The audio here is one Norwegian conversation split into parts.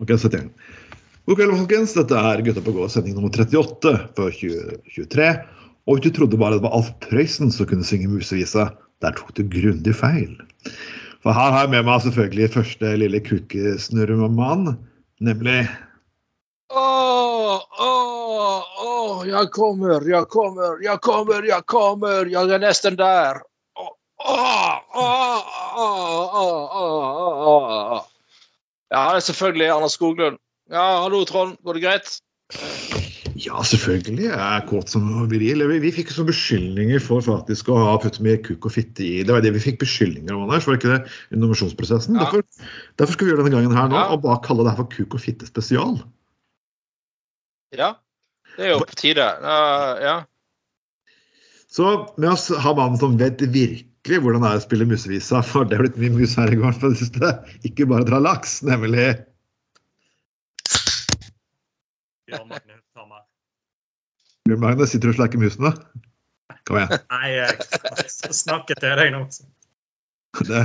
Ok, sett igjen. God kveld, folkens. Dette er Gutta på gå, sending nummer 38 for 2023. Og hvis du trodde bare det var Alf Prøysen som kunne synge musevise, der tok du grundig feil. For her har jeg med meg selvfølgelig første lille kukesnurremann, nemlig Åh, åh, åh, jeg kommer, jeg kommer, jeg kommer, jeg kommer, jeg er nesten der. Åh, åh, åh, åh, åh, åh, åh, åh. Ja, det er selvfølgelig Anders Skoglund. Ja, hallo Trond, går det greit? Ja, selvfølgelig. Jeg er kåt som viril. Vi, vi fikk så beskyldninger for faktisk å ha putt mye kuk og fitte i. Det var det vi fikk beskyldninger om, Anders. Var det ikke det? Innovasjonsprosessen. Ja. Derfor, derfor skal vi gjøre denne gangen her nå, Ja. og bare kalle det her for kuk og fitte spesial. Ja, det er jo på tide. Uh, ja. Så med oss har mannen som vet virkelig hvordan det er å spille musevisa, for det er blitt mye mus her i gården på det siste. Ikke bare dra laks, nemlig Bjørn Magne Hushammer. Bjørn Magne sitter og slakker musene. Kom igjen. Nei, jeg snakker til deg nå. Det,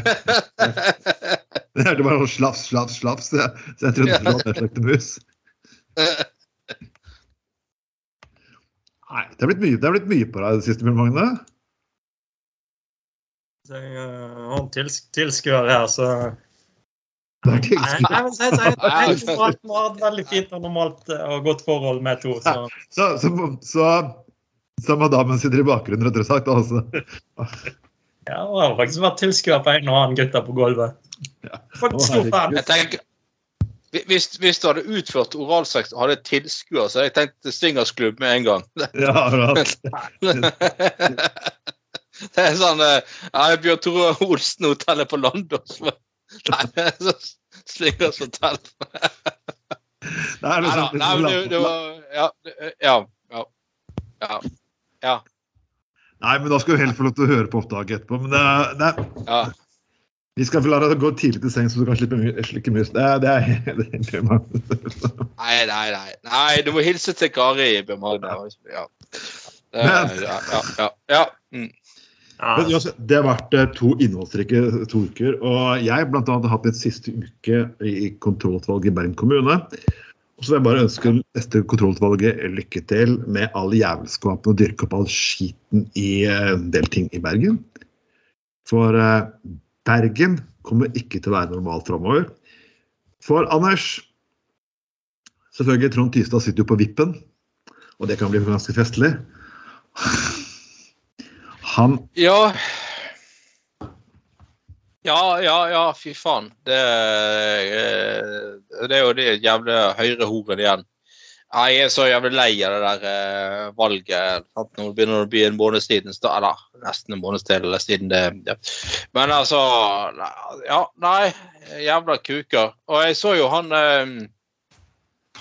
det hørte bare sånn slaps, slaps, slaps. Så jeg, så jeg trodde det var en mus. Nei, det er blitt mye, det er blitt mye på deg i det siste, Bjørn Magne. Jeg uh, har en tils tilskuer her, så Nei, tilskudd. jeg jeg, jeg, jeg har hatt et veldig fint og normalt uh, og godt forhold med to. Så Så, så, så, så madammen sitter i bakgrunnen, rett og slett? Altså. ja, jeg har faktisk vært tilskuer på en og annen gutter på gulvet. Faktisk stor fan. Jeg tenker, hvis, hvis du hadde utført oralsex og hadde tilskuer, så hadde jeg tenkt swingersklubb med en gang. Ja, bra. Det er sånn eh, ja, Bjørn Tore Olsen-hotellet på London. Nei, så slik Det hotell. Nei liksom, Nei, men det, det var Ja. Ja. Ja. ja. Nei, men da skal du helt få lov til å høre på opptaket etterpå. Men det, det, ja. vi skal få la deg gå tidlig til sengs, så du kan slippe mye, slikke mus. Det, det er er Nei, nei, nei. Nei, Du må hilse til Kari, Bjørn Magne. Ja. Ja, ja, ja, ja. Mm. Men altså, Det har vært eh, to innholdsrike to uker. Og jeg blant annet har hatt min siste uke i kontrollutvalget i Bergen kommune. Og så vil jeg bare ønske neste kontrollutvalget lykke til med all jævelskapen og dyrke opp all skiten i eh, en del ting i Bergen. For eh, Bergen kommer ikke til å være normalt framover. For Anders Selvfølgelig, Trond Tystad sitter jo på vippen, og det kan bli ganske festlig. Han Ja. Ja, ja, ja, fy faen. Det, eh, det er jo det jævle høyrehoren igjen. Jeg er så jævlig lei av det der eh, valget. Sant? Nå begynner det å bli en måned siden. Eller nesten en måned siden det ja. Men altså Ja, nei. Jævla kuker. Og jeg så jo han eh,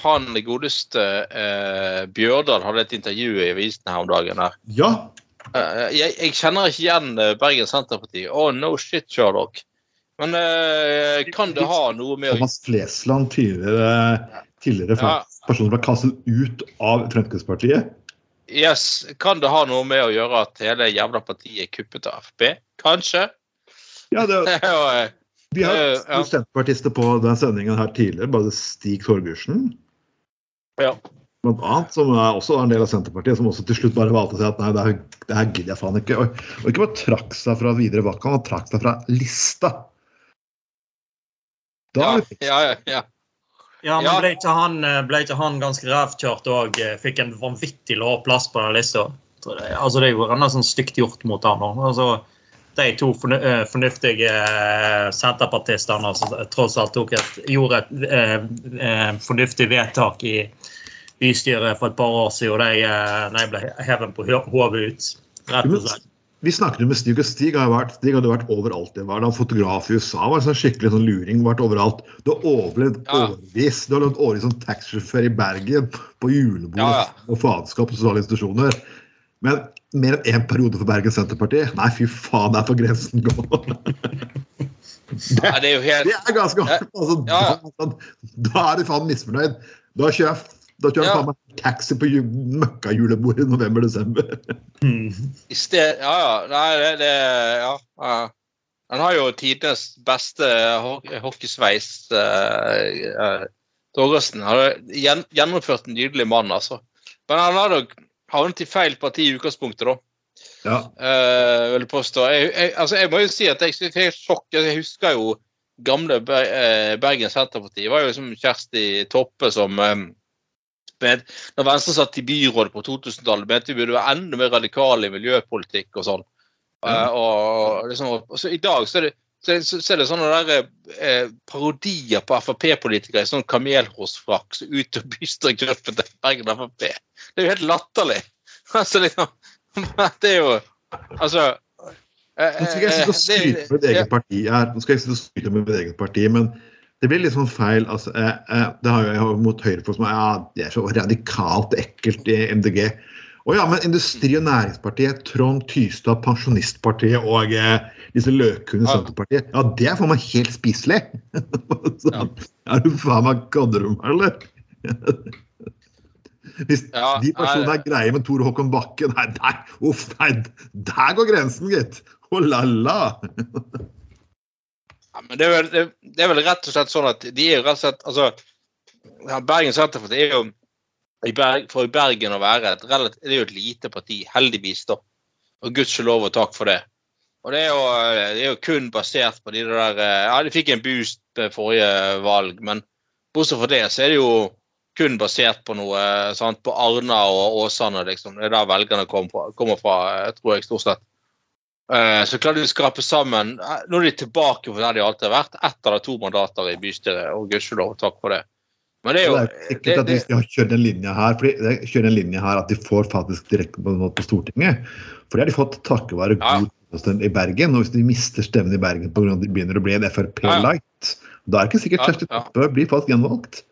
Han godeste eh, Bjørdal hadde et intervju i avisen her om dagen. her. Ja, jeg, jeg kjenner ikke igjen eh, Bergen Senterparti. Oh, no shit, Sherlock. Men uh, kan det ha noe med Thomas Flesland, tidligere, tidligere Ja. person som ble kastet ut av Fremskrittspartiet. Yes, Kan det ha noe med å gjøre at hele jævla partiet er kuppet av Frp? Kanskje? Ja, det, eh, vi har hatt senterpartister på den sendingen her tidligere, bare Stig Torgersen, ja. Blant annet, som er også en del av Senterpartiet, som også til slutt bare valgte å si at nei, det her, det her gidder jeg faen ikke. Og, og ikke bare trakk seg fra videre valgkamp, han trakk seg fra lista. Da Ja, er ja, ja, ja. Men ble ikke han, ble ikke han ganske rævkjørt og eh, fikk en vanvittig lav plass på den lista? Altså, det er jo nesten stygt gjort mot han nå. Altså, de to eh, fornuftige eh, senterpartistene som tross alt tok et, gjorde et eh, fornuftig vedtak i bystyret for et par år siden, og de, eh, ble hevet på hodet ut. Rett og slett. vi snakket jo med Stig, og Stig hadde vært, Stig hadde vært overalt. Det var da fotograf i USA var sånn skikkelig sånn luring. vært overalt. Du har overlevd Ja. årevis. Du har levd årevis som taxisjåfør i Bergen, på julebord Ja, ja. og faenskap og sosiale institusjoner. Men mer enn én periode for Bergen Senterparti? Nei, fy faen, det er på grensen gå. Ja, det er jo helt Det er ganske hardt. Altså, Ja, ja. da, da er du faen misfornøyd. Da kjører jeg da kjører jeg Ja. faen meg taxi på ju- møkkajulebordet i november-desember. Mm. I sted, ja, ja. Nei, det, det ja, ja. Han har jo tidenes beste ho- hockeysveis. Uh, uh, Torgersen har gjennomført en nydelig mann, altså. Men han har nok havnet i feil parti i utgangspunktet, da. Ja. Uh, vil jeg påstå. Jeg, jeg, altså, jeg må jo si at jeg fikk det sjokk. Jeg husker jo gamle eh, Bergen Senterparti. Det var jo som Kjersti Toppe som eh, med, Når Venstre satt i byrådet på 2000-tallet, mente vi burde være enda mer radikale i miljøpolitikk og sånn. Ja. Uh, og liksom, og så I dag så er det, så, så, så er det sånne der, eh, parodier på Frp-politikere i sånn kamelhårsfrakk som ut og bystyregruppa til Bergen Frp. Det er jo helt latterlig. Altså, liksom, det er jo Altså eh, Nå skal ikke jeg sitte og eh, skryte med mitt eget parti her, nå skal jeg sitte og skryte med mitt eget parti, men det blir litt sånn feil. altså, eh, eh, Det har jo mot høyrefolk som ja, det er så radikalt ekkelt i MDG. Å ja, men Industri- og Næringspartiet, Trond Tystad, Pensjonistpartiet og eh, disse løkhundene i. Senterpartiet, ja, det er for meg helt spiselig! Så, Ja. Er du faen meg gadderom eller? Hvis Ja, de personene er greie med Tor Håkon Bakke, nei, nei, uff, nei, der går grensen, gitt! Oh la la! Ja, men det er, vel, det, det er vel rett og slett sånn at de er jo rett og slett altså, Bergen Senterparti er jo i Berg, For i Bergen å være et relativt, det er jo et lite parti, heldigvis, da. Og gudskjelov og takk for det. Og det er, jo, det er jo kun basert på de der eh, Ja, de fikk en boost ved forrige valg, men bortsett fra det, så er det jo kun basert på noe sant, på Arna og Åsane, liksom. Det er der velgerne kommer fra, kommer fra eh, tror jeg, stort sett. Eh, Så klarer de å skrape sammen eh, Nå er de tilbake for der de alltid har vært. Ett de to mandater i bystyret, og gudskjelov, takk for det. Men det er jo Det er sikkert at hvis de har kjørt en linje her, fordi det kjører en linje her at de får faktisk direkte på, på Stortinget. For det har de fått takket være Ja. god stemme i Bergen. Og hvis de mister stemmen i Bergen pga. at de begynner å bli en Frp-light, da er det ikke sikkert Ja, Kjersti ja. Toppe blir faktisk gjenvalgt.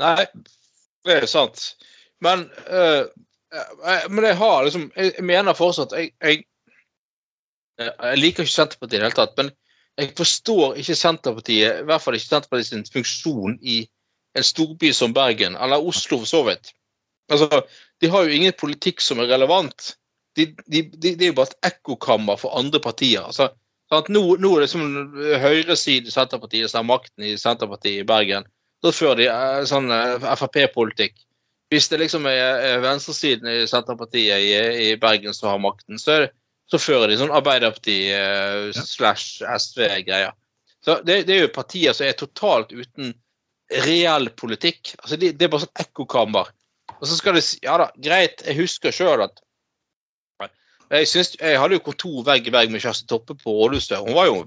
Nei, det er jo sant. Men, eh, men jeg har liksom Jeg, jeg mener fortsatt jeg, jeg, jeg liker ikke Senterpartiet i det hele tatt, men jeg forstår ikke Senterpartiet, i hvert fall ikke Senterpartiet sin funksjon i en storby som Bergen, eller Oslo for så vidt. Altså, De har jo ingen politikk som er relevant. De, de, de, det er jo bare et ekkokammer for andre partier. altså? Nå, nå er det som høyresiden i Senterpartiet som har makten i Senterpartiet i Bergen. Da fører de eh, sånn eh, Frp-politikk. Hvis det liksom er eh, venstresiden i Senterpartiet i, i Bergen som har makten, så, er det, så fører de sånn Arbeiderparti eh. Så det, det er jo partier som er totalt uten reell politikk. Altså de, Det er bare sånn ekkokammer. Og så skal de si Ja da, greit, jeg husker sjøl at jeg, synes, jeg hadde jo kontor vegg i vegg med Kjersti Toppe på Rådhuset. Hun var jo,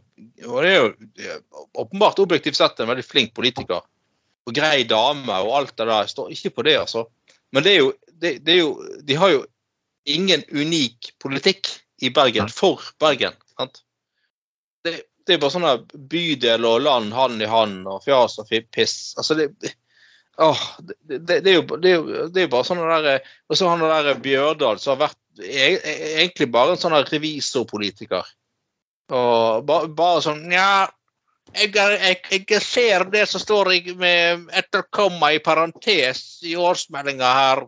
hun er jo eh, åpenbart objektivt sett en veldig flink politiker. Og grei dame og alt det der. Jeg står ikke på det, altså. Men det er jo, det, det er jo De har jo ingen unik politikk i Bergen for Bergen. sant? Det, det er bare sånne bydel og land hand i hand og fjas og piss. Altså det Åh, det, det, det, er jo, det, er jo, bare sånn der Og så han der Bjørdal som har vært e- e- egentlig bare en sånn revisorpolitiker. Og bare, bare sånn Nja, jeg, jeg, jeg ser det som står i, med etter komma i parentes i årsmeldinga her.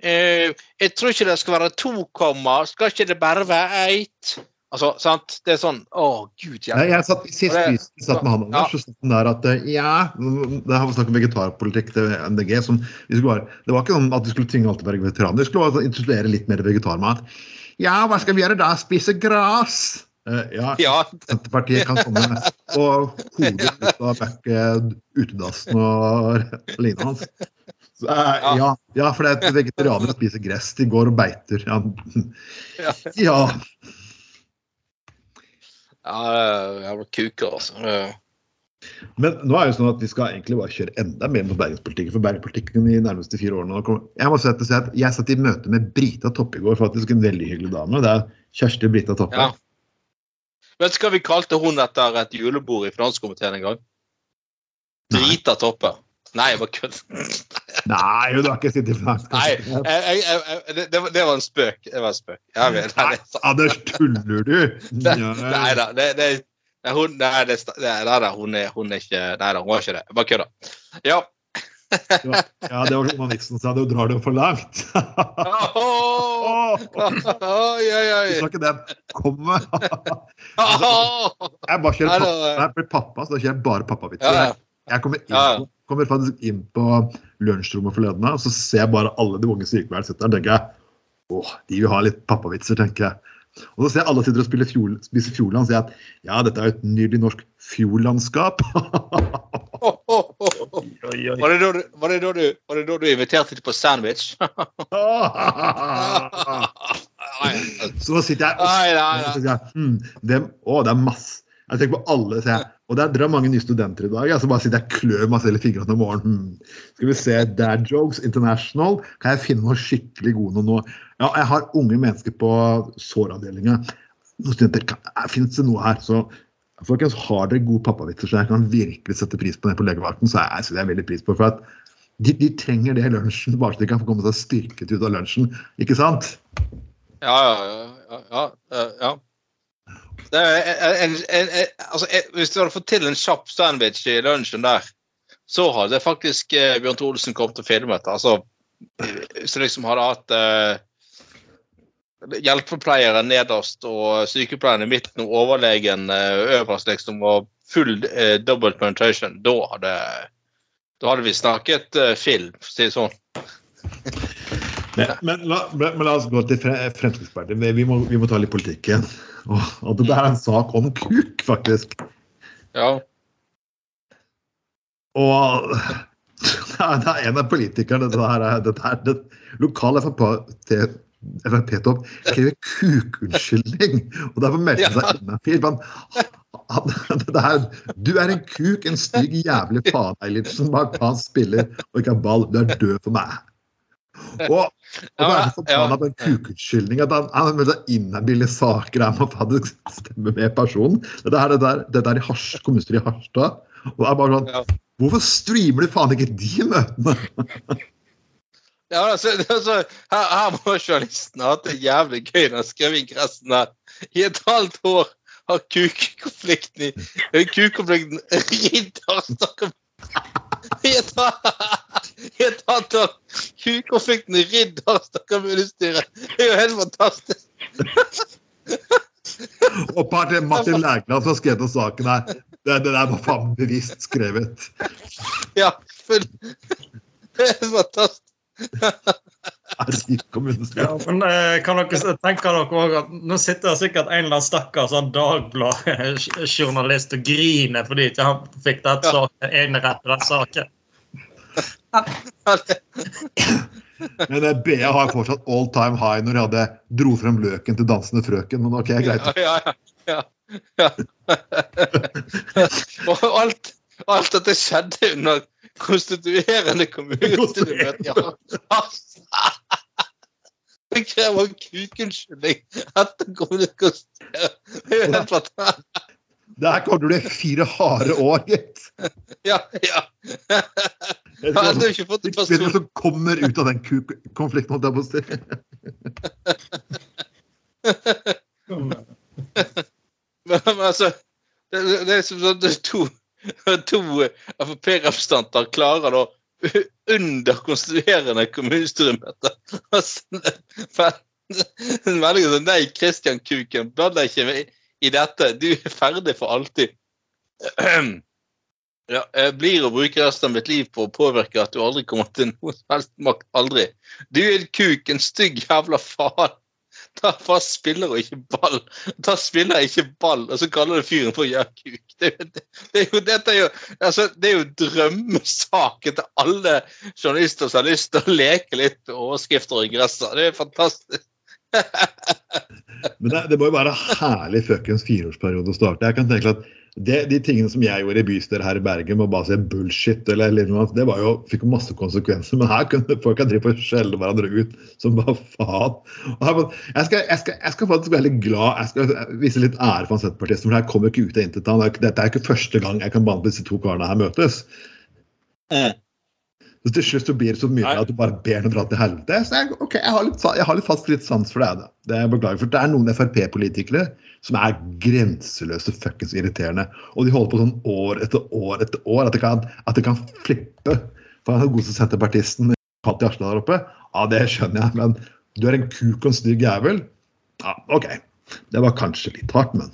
Eh, jeg tror ikke det skal være to komma. Skal ikke det bare være ett? Altså, sant? Det er sånn Å, gud hjelpe. jeg satt, sist vi satt med han Ja. Så satt han der at eh, ja Det har vi snakket om vegetarpolitikk til MDG. Som vi skulle bare, det var ikke sånn at vi skulle tvinge alle til å være vegetarianer. Vi skulle bare introdusere litt mer vegetarmat. Ja, hva skal vi gjøre da? Spise gras? Uh, ja, Ja, Senterpartiet kan komme og hodet ut av back- utedassen og lignende hans. Eh, Ja. ja, for det er vegetarianere spiser gress. De går og beiter. Ja. Ja. ja. er kuker, altså. Men nå er det jo sånn at vi skal egentlig bare kjøre enda mer mot bergenspolitikken. For bergenspolitikken i de nærmeste fire årene Jeg må si at jeg satt i møte med Brita Toppe i går, faktisk en veldig hyggelig dame. Det er Kjersti Brita Toppe. Ja. Vet du hva vi kalte hun etter et julebord i finanskomiteen en gang? Brita Toppe. Nei, jeg bare kødd. Nei, du har ikke sittet i Nei, jeg, jeg, jeg, det, det, var- en spøk. Det var en spøk. Vet, nei, Anders, tuller du? nei da. Det, det, nei, hun, nei, det, nei, da, hun, er, hun er ikke Nei da, hun var ikke det. Bare kødda. Ja. Ja, det var som Nixon sa, du drar det for langt. Oh, Oi, oi, Du sa ikke den. Komme. med. Jeg bare kjører pappa, pappa. da- Når jeg blir pappa, så kjører jeg bare pappavitser. Ja, ja. Jeg kommer, inn på, kommer faktisk inn på lunsjrommet forleden, og så ser jeg bare alle de unge sykepleierne sitter der. tenker jeg, åh, De vil ha litt pappavitser, tenker jeg. Og så ser jeg alle sitter og spiller fjol, spiser fjordland, og sier at ja, dette er jo et nydelig norsk fjordlandskap. Var det da du, var det da du, var det da du inviterte dem på sandwich? så sitter jeg og Og sier jeg, hmm, å, det er masse. Jeg tenker på alle, sier jeg. Og det er, dere er mange nye studenter i dag. Jeg, så bare sitter jeg klør meg selv i fingrene om morgenen. Hmm. Skal vi se Dad Jokes International. Kan jeg finne noe skikkelig gode noe nå? Ja, jeg har unge mennesker på såravdelinga. Noen studenter, kan- Fins det noe her? Så folkens, har dere gode pappavitser så jeg kan virkelig sette pris på det på legevakten, så jeg setter jeg veldig pris på. For at de, de trenger det i lunsjen, bare så de kan få komme seg styrket ut av lunsjen. Ikke sant? Ja, ja, ja. ja, ja. Det er en, en, en, altså, hvis du hadde fått til en kjapp sandwich i lunsjen der, så hadde faktisk eh, Bjørn Tore Olsen kommet og filmet. Altså, hvis du liksom hadde hatt eh, hjelpepleiere nederst og sykepleieren i midten og overlegen eh, øverst, liksom, og full eh, double penetration, da hadde, da hadde vi snakket eh, film, for å si det sånn. Men, men, la, men la oss gå til Fremskrittspartiet. Vi, må, vi må ta litt politikk igjen. Og det er en sak om kuk, faktisk. Ja. Og det er, en av politikerne det her er, det er, det, Lokal Frp-topp krever kukunnskyldning. Og derfor meldte han seg inn du er en kuk, en stygg jævlig faen, Eilertsen. Bare ta en spiller og ikke ha ball. Du er død for meg. Og, og det så forbanna på en kukunnskyldning at han, han melder saker saker der man faktisk stemmer med personen. Dette er, det der, det der i Hars, kommunestyret i Harstad. Og det er bare sånn. Hvorfor streamer de faen ikke de møtene? Ja, altså, altså, her, her må journalisten ha hatt det jævlig gøy når han skrev ingressen her. I et halvt år har kukkonflikten i kukkonflikten ridd Harstad halvt i et halvt år i ridder stakkar Bunnstyret. Det er jo helt fantastisk. Og part Martin Lægland som har skrevet om saken her. Det, det der var faen bevisst skrevet. Ja, full Det er fantastisk. Ja, men eh, kan dere tenke dere også at Nå sitter det sikkert en eller annen stakkars sånn Dagblad-journalist og griner fordi ikke han fikk den Ja. saken, enerett på den saken. Men eh, BA har fortsatt all time high når de hadde dro frem løken til dansende frøken. Men ok, greit. Ja, ja, ja. ja. Og alt, alt dette skjedde under konstituerende kommunestyremøte. Ja. Det krever kukunnskyldning etter er fantastisk. Det her kommer til å bli fire harde år, gitt. Ja, ja. Jeg er hva som kommer ut av den kuk-konflikten. holdt jeg på å si. Men, men altså, det, det- det er som sånn at to, to Frp-representanter klarer da under konstituerende kommunestyremøte å sende en melding som Nei, Kristian Kuken, bland deg ikke i dette. Du er ferdig for alltid. Ja, jeg blir å bruke resten av mitt liv på å påvirke at du aldri kommer til noe som helst makt. Aldri. Du er en kuk, en stygg jævla faen. Ta fast spiller og ikke ball. Ta spiller ikke ball, og så kaller du fyren for ja, kuk. Det, det, det, er jo, dette er jo, altså, det er jo drømmesaken til alle journalister som har lyst til å leke litt med overskrifter og ingresser. Det er fantastisk. Men det, det må jo være herlig fuckings fireårsperiode å starte. Jeg kan tenke at det, de tingene som jeg gjorde i bystyret her i Bergen, med å bare si bullshit, eller, eller noe, det var jo, fikk jo masse konsekvenser. Men her kunne folk ha drive og skjelle hverandre ut som bare faen. Her, jeg, skal, jeg, skal, jeg skal faktisk være litt glad, jeg skal vise litt ære for Senterpartiet. For det her kommer ikke ut av intet. Dette er ikke første gang jeg kan behandle disse to karene her møtes. Eh. Så til slutt så blir det så mye at du bare ber dem dra til helvete. Så jeg, okay, jeg har litt, jeg har litt fast litt sans for det. Det jeg beklager, for det er noen Frp-politikere som er grenseløse fuckings irriterende. Og de holder på sånn år etter år etter år. At det kan, at det kan flippe. For han godeste senterpartisten i Arsland der oppe. Ja, det skjønner jeg, men du er en kuk og en stygg jævel. Ja, OK. Det var kanskje litt hardt, men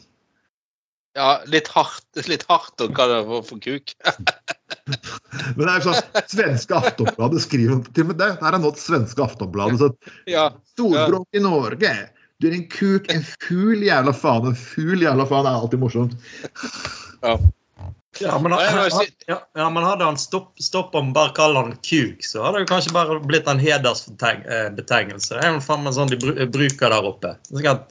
Ja, litt hardt, litt hardt å kalle det for, kuk. Men det er jo sånn, svenske Aftonbladet skriver til og med det. Her er nå det svenske Aftonbladet. så Ja. Storbråk i Norge. Du er en kuk, en ful jævla faen. En ful jævla faen er alltid morsomt. ja. Ja, men, hadde han stopp, stoppet med bare kalle han kuk, så hadde det kanskje bare blitt en hedersbetegnelse. Det er jo faen meg sånn de bruker der oppe. Så skal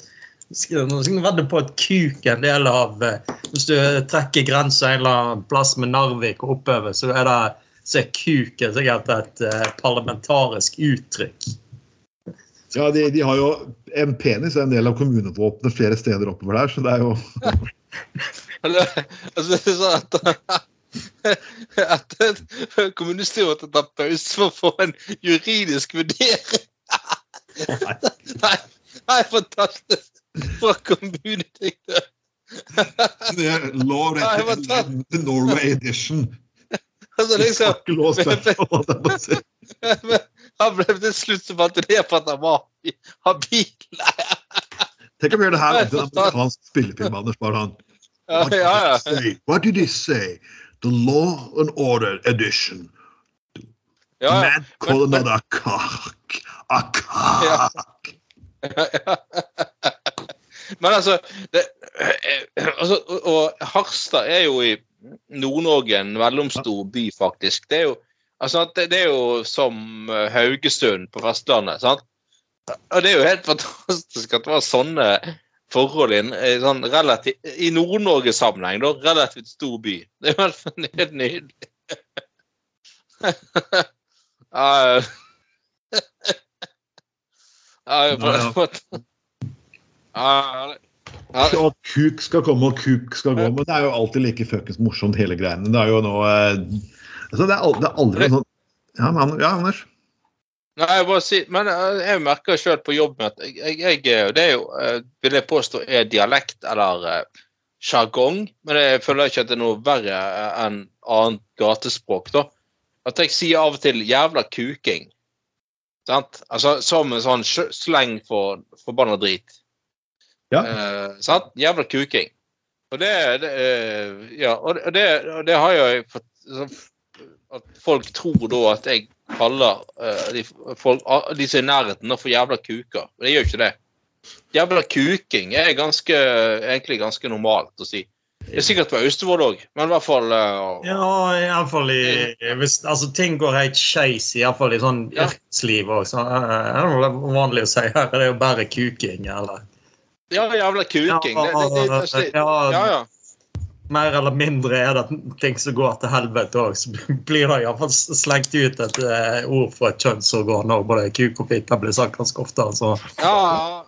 skal vedde på at kuk er en del av eh, Hvis du trekker grensa en eller annen plass med Narvik og oppover, så er det så er kuk er sikkert et eh, parlamentarisk uttrykk. Ja, de, de har jo En penis er en del av kommunevåpenet flere steder oppover der, så det er jo altså, det sånn at at kommunestyret måtte ta pause for å få en juridisk vurdering. Nei, nei fantastisk. Fra kommunedirektør. Law the Norway edition. Altså, liksom, han ble til slutt så jeg på at han var habil. Tenk om vi gjør det her til en amerikansk spillefilm, Anders. Barhan. han. Ja, What ja, ja. say? What did he say? The Law and Order edition. ja, ja. Man call men- another a cock. A cock. Men altså, det, altså og, og Harstad er jo i Nord-Norge en mellomstor by, faktisk. Det er jo, altså, det, det er jo som eh, Haugesund på Vestlandet. sant? Og det er jo helt fantastisk at det var sånne forhold i, sånn i Nord-Norge-sammenheng. Relativt stor by. Det er jo helt, nydelig. Ja, ja, Og kuk skal komme, og kuk skal gå. Men det er jo alltid like fuckings morsomt, hele greiene. Det er jo nå eh, altså det, er aldri, det er aldri sånn ja, men, ja, Anders? Nei, jeg bare si, men eh, jeg merker sjøl på jobb at jeg, jeg, Det er jo, eh, vil jeg påstå, er dialekt eller eh, sjargong. Men jeg føler ikke at det er noe verre enn annet gatespråk. da. At jeg sier av og til 'jævla kuking'. Sant? Altså Som en sånn sleng for forbanna drit. Ja. Eh, sant? Jævla kuking. Og det, det Ja, og det, og det har jeg fått At folk tror da at jeg kaller uh, de, folk, ah, de som er i nærheten, for jævla kuker. Men jeg gjør ikke det. Jævla kuking er ganske, egentlig ganske normalt å si. Det er sikkert på Austevoll òg, men i hvert fall uh, Ja, iallfall i hvis, Altså, ting går helt skeis, iallfall i sånn Ja. yrkesliv òg. Så uh, det er vanlig å si her Det er jo bare kuking, eller Ja, jævla kuking. Det, det, det, det, ja, ja. Mer eller mindre er det ting som går til helvete òg, så blir det iallfall slengt ut et eh, ord for et kjønnsorgan òg. Både kuk og fitte blir sagt ganske ofte. Altså. ja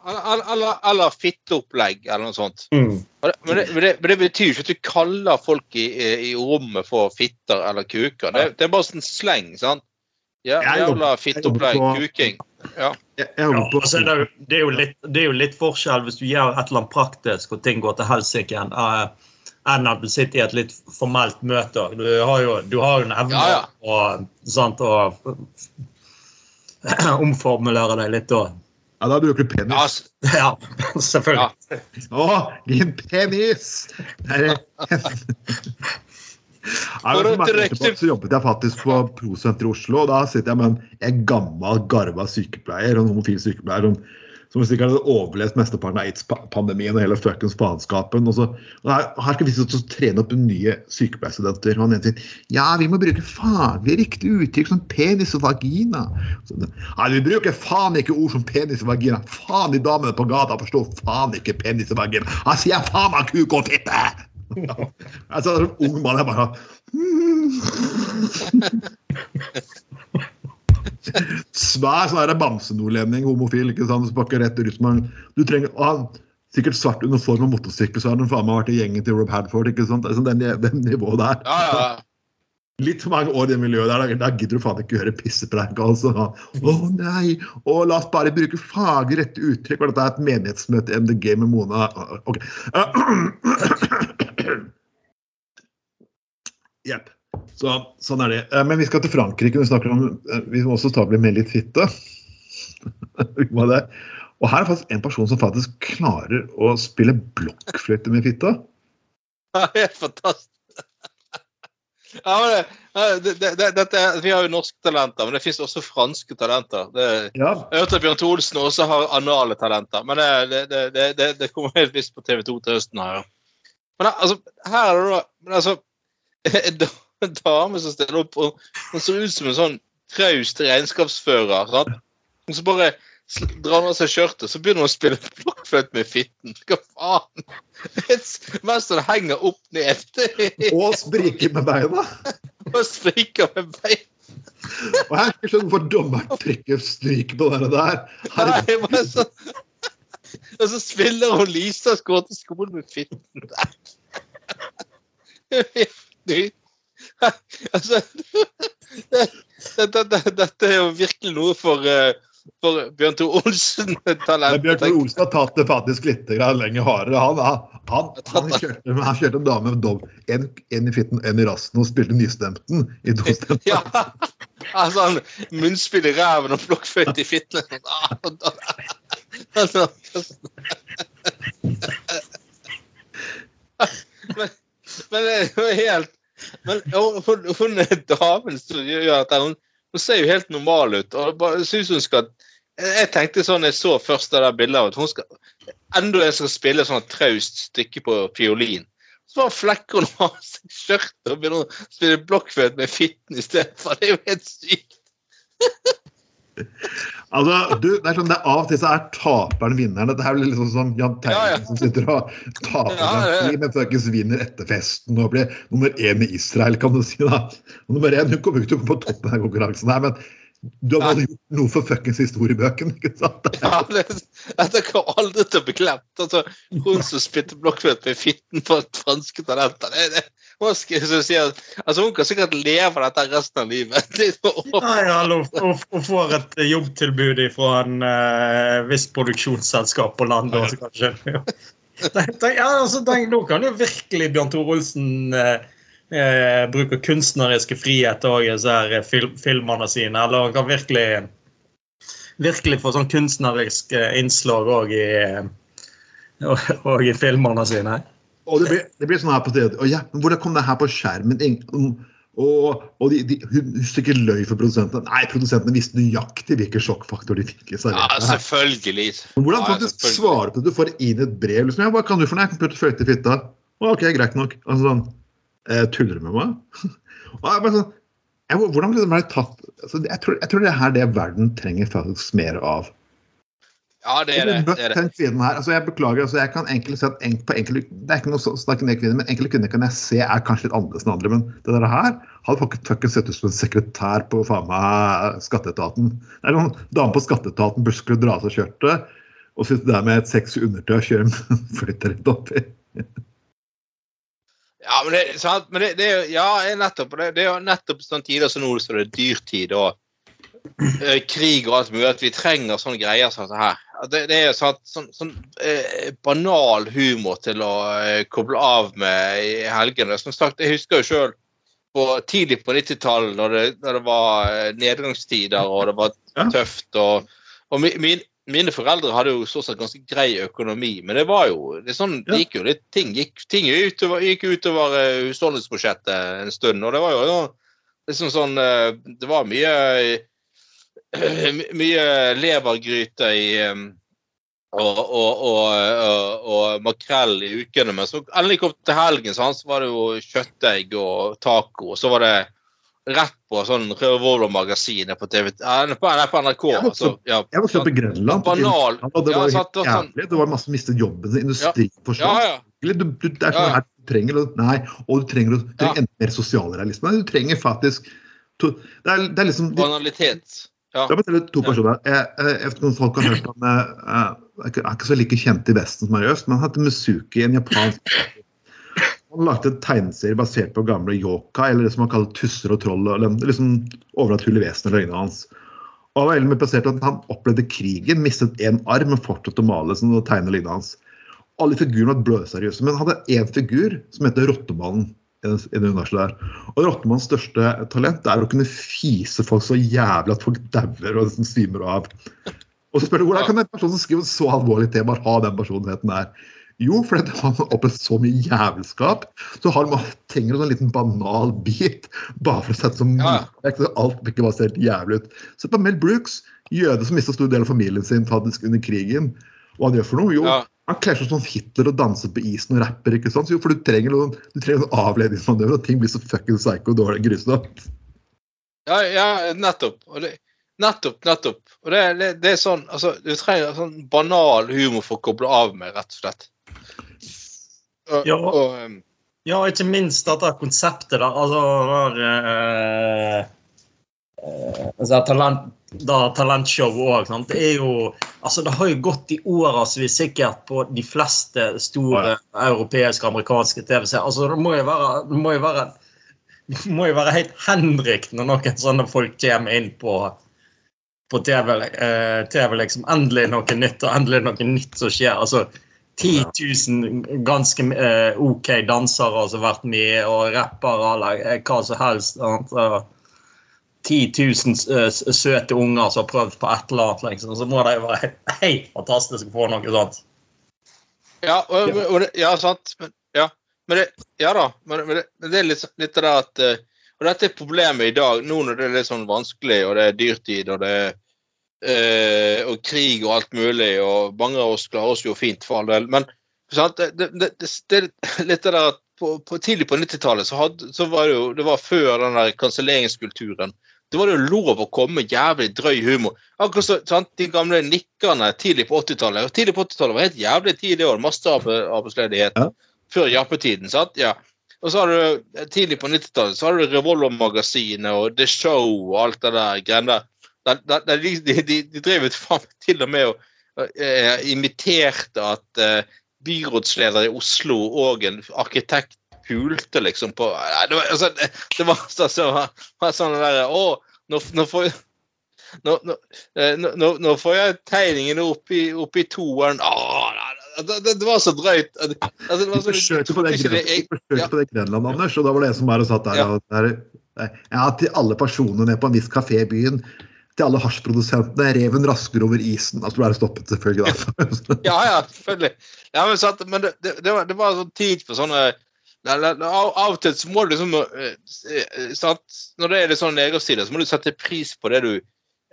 eller, eller, eller fitteopplegg, eller noe sånt. Mm. Men det, men, det, men, det, betyr ikke at du kaller folk i, i, i rommet for fitter eller kuker. Det, det er bare sånn sleng, sant? Ja, jævla fitteopplegg, kuking. Ja. Ja, altså, det, er jo, det, er jo litt, det er jo litt forskjell hvis du gjør et eller annet praktisk og ting går til helsike uh, enn at du sitter i et litt formelt møte. Du har jo, du har jo en evne Ja, ja. og, å omformulere deg litt da. Ja, da bruker du penis. Ja, Ja, selvfølgelig. Å, din penis! Nei, er For for å mange år direkte- tilbake så jobbet jeg faktisk på Prosenteret i Oslo. og Da sitter jeg med en, en gammel, garva sykepleier, en homofil sykepleier som, som sikkert hadde overlevd mesteparten av aids-pandemien og hele fuckings faenskapen. Her, her skal vi sitte og trene opp nye sykepleierstudenter. Og han ene sier ja, vi må bruke faglig riktige uttrykk som penis og vagina. Så, Nei, vi bruker faen ikke ord som penis og vagina. Faen, de damene på gata forstår faen ikke penis og vagina. Han sier faen meg kuk og fitte! Jeg sa som ung mann, jeg bare Svær sånn bamsenordlending, homofil, ikke sant, spakker rett ut Du trenger han, Sikkert svart uniform og motorsykkel, så har han faen meg vært i gjengen til Rob Hadford. ikke sant, altså, den, den nivået der. Ja, ja. Litt for mange år i det miljøet der, da, gidder du faen ikke høre pissepreik. altså. Å nei, å la oss bare bruke faglig rette uttrykk. Var dette et menighetsmøte i MDG med Mona? Ok. Jepp. Så, sånn er det. Eh, Men vi skal til Frankrike. Vi, snakker om, eh, vi må også ta bli med litt fitte. Og her er faktisk en person som faktisk klarer å spille blokkfløyte med fitta. Ja, Helt fantastisk. Ja, men det, det, det, det, vi har jo norske talenter, men det fins også franske talenter. Det, Ja, jeg hørte at Bjørn Tholsen Olsen også har anale talenter, men det, det, det, det, det, det kommer helt visst på TV 2 til høsten. her. ja. Men altså, her er det da altså, en dame som stiller opp, og hun ser ut som en sånn traust regnskapsfører. Sant? Og så bare drar hun av seg skjørtet, så begynner hun å spille blokkfløyte med fitten. Hva faen? Mens hun henger opp ned Og spriker med beina. og spriker med bein. Og jeg har ikke skjønt hvorfor dommeren trykker stryk på det der. Herregud. Nei, så, og så spiller hun Lisa og går til skolen med fitten der. Altså, dette, det, det, dette er jo virkelig noe for, eh, for Bjørn Tore Olsen-talent. Bjørn Tore Olsen har tatt det faktisk litt lenger hardere. Han, han, han, han, kjørte, han kjørte en dame med dom, En, en i fitten, en i rassen, og spilte nystemten i to stemmer. Ja, altså han munnspill i ræven og blokkfløyte i fitten. Ah, Altså, men, men det er jo helt men hun, er damen som gjør dette. Hun, hun ser jo helt normal ut. og synes hun skal Jeg tenkte sånn jeg så først det der bildet at hun skal enda en skal spille sånn traust stykke på fiolin. Så bare flekker hun av seg skjørtet og begynner å spille blokkfløyte med fitten istedenfor. Det er jo helt sykt. Altså, du, det er sånn, det er Av og til så er taperen vinneren. Dette er blir liksom sånn Jahn Jan Ja, ja. Som sitter og taper Ja, ja. men fuckings vinner etter festen og blir nummer én i Israel, kan du si. da. Og nummer én, Hun kommer ikke på toppen av konkurransen her, men du har bare gjort noe for fuckings historiebøkene. ikke sant? Ja, det, dette kommer aldri til å bli glemt. Altså, hun som spytter blokkfløyte med fitten på franske talenter. Det, det, hva skal sier si, altså, hun kan sikkert leve dette resten av livet. Nei, hallo, og, og får et jobbtilbud fra en uh, viss produksjonsselskap på landet også, kanskje. Ja. Altså, tenk, nå kan jo virkelig Bjørn Tore Olsen uh, uh, bruke kunstneriske frihet òg i disse film, filmene sine. Eller han kan virkelig virkelig få sånn kunstnerisk innslag òg i, og, og i filmene sine. Og det blir, det blir sånn her på stedet. Og ja, men hvordan kom det her på skjermen? Og, og de, de, hun ikke løy for produsentene. Nei, produsentene visste nøyaktig hvilken sjokkfaktor de fikk. i Ja, selvfølgelig. Men hvordan Ja, faktisk selvfølgelig. svarer på det? Du får inn et brev. liksom, ja, 'Hva kan du for noe?' 'Jeg kan putte fløyte i fitta.' OK, greit nok. Altså sånn eh, Tuller du med meg? Og jeg bare sånn, jeg, hvordan ble det tatt altså, jeg, tror, jeg tror det er her det verden trenger faktisk mer av. Ja, det er det. det, er det. Den kvinnen her, altså jeg beklager, altså jeg kan egentlig si at enk, på enkelte, Det er ikke noe så- snakke ned kvinner, men enkelte kvinner kan jeg se er kanskje litt annerledes enn andre. Men det der her hadde folk ikke sett ut som en sekretær på faen meg skatteetaten. Det er noen dame på skatteetaten burde skulle dra av seg skjørtet og sitte der med et sexy undertøy og kjøre en flytter rett oppi. Ja, men det, sant? Men det, det er ja, nettopp, det, det er jo nettopp sånn tider som nå, så det er dyrtid og eh, krig og alt mulig, at vi trenger sånne greier som dette her. Det, det er sånn, sånn, sånn eh, banal humor til å eh, koble av med i helgene. Som sagt, jeg husker jo sjøl tidlig på 90-tallet, når, det- når det var eh, nedgangstider og det var tøft. og, og min, Mine foreldre hadde jo stort sett ganske grei økonomi, men det var jo det sånn, det gikk jo litt, ting gikk, ting utover, gikk utover eh, husholdningsbudsjettet en stund. Og det var jo liksom sånn eh, Det var mye my- mye levergryte i eh, og, og, og, og, og makrell i ukene. Men så endelig kom til helgen, så, var det jo kjøttdeig og taco. Og så var det rett på sånn Revolver-magasinet på eh, på, NRK. Jeg vokste Altså, opp- ja, Jeg vokste opp i Grønland. Banal. Og det var ja, helt sånn- jævlig. Det var masse mistet jobben sin. Industri ja, forsvant. ja. Du, du, det er sånn Ja. her, trenger Nei, og du trenger, å- du trenger Ja. enda mer sosialrealisme. Du trenger faktisk to, det, er, det er liksom Banalitet. Ja. Det er to personer. Jeg, jeg, jeg folk har hørt om eh, eh, Jeg er ikke så like kjent i Vesten som her i øst, men han heter Musuki, en japansk Han lagde en tegneserie basert på gamle yokai, eller det som han kaller tusser og troll. Eller liksom overnaturlige vesener og øynene hans. Og han var veldig på at Han opplevde krigen, mistet én arm, men fortsatte å male sånn, og tegne lignende hans. Alle figurene var blødseriøse, men han hadde én figur som heter Rottemannen. I det- universet der. Og Rottemanns største talent er å kunne fise folk så jævlig at folk dauer og svimer av. Og så spør du hvordan kan en person som skriver så alvorlige temaer, ha den personligheten der? Jo, fordi han har opplevd så mye jævelskap. Så har man trenger en sånn liten banal bit bare for å sette som Ja. motvekt alt ikke bare helt jævlig ut. Se på Mel Brooks, jøde som mista stor del av familien sin under krigen. Hva han gjør for noe? Jo, Ja. Han kler seg som Hitler og danser på isen og rapper. ikke sant? Jo, for du trenger noen, du trenger noen avledningsmanøver, og ting blir så fucking psycho og dårlig grusomt. Ja, ja, nettopp. Og det, nettopp, nettopp. Og det, det, det er sånn altså, Du trenger sånn banal humor for å koble av med, rett og slett. Og, Ja. og, um, Ja, ikke minst dette konseptet da. Altså der, eh, eh, altså, talent, da, talentshow òg. Det er jo Altså, det har jo gått i årevis sikkert på de fleste store europeiske og amerikanske TV-seere. Altså, det må jo være, det må jo være det må jo være helt henrykt når noen sånne folk kommer inn på på TV, eh, TV liksom. Endelig noe nytt, og endelig noe nytt som skjer. altså 10 000 ganske eh, OK dansere som har vært med, og rappere eller eh, hva som helst. sant? Og 10 000 eh, søte unger som har prøvd på et eller annet. Liksom. Så må det være helt, fantastisk å få noe sånt. ja, og, og det, ja, sant. Men, ja. Men det, ja da. Men, det, det er litt, litt av det at eh, Og dette er problemet i dag, nå når det er litt sånn vanskelig, og det er dyrtid, og det er eh, og krig og alt mulig, og mange av oss klarer oss jo fint, for all del. Men sant? Det er litt av det at på, på, tidlig på 90-tallet så, så var det jo Det var før den der kanselleringskulturen. Det var det jo lov å komme med jævlig drøy humor. Akkurat så, sant? De gamle nikkerne tidlig på 80-tallet. Tidlig på 80-tallet var helt jævlig tidlig år. Masse arbe- arbeidsledighet. Ja. Før jappetiden. sant? Ja. Og så har du tidlig på 90-tallet så har du Revolver-magasinet og The Show og alt det der greiene der. De, de, de, de drev ut faen til og med og eh, imiterte at eh, byrådsleder i Oslo og en arkitekt pulte liksom på Det var, altså, det, det var, altså, var sånn derre Å, nå, nå får nå, nå, eh, nå, nå, nå får jeg tegningene opp i, opp i toeren. Åh, det, det, det var så drøyt. Altså, det var så, forsøkte på det, ikke du forsøkte ja. på det Grenland, Anders, og da var det en som bare satt der Ja. og der, Ja, til alle personene nede på en viss kafé i byen. Til alle hasjprodusentene. Reven rasker over isen. Altså, du er stoppet, selvfølgelig. Da. Ja, ja, selvfølgelig. Ja, men satt, men det, var, det var sånn tid for sånne Av, og til så må du liksom eh, eh, sant? Når det er litt sånn negativsider, så må du sette pris på det du,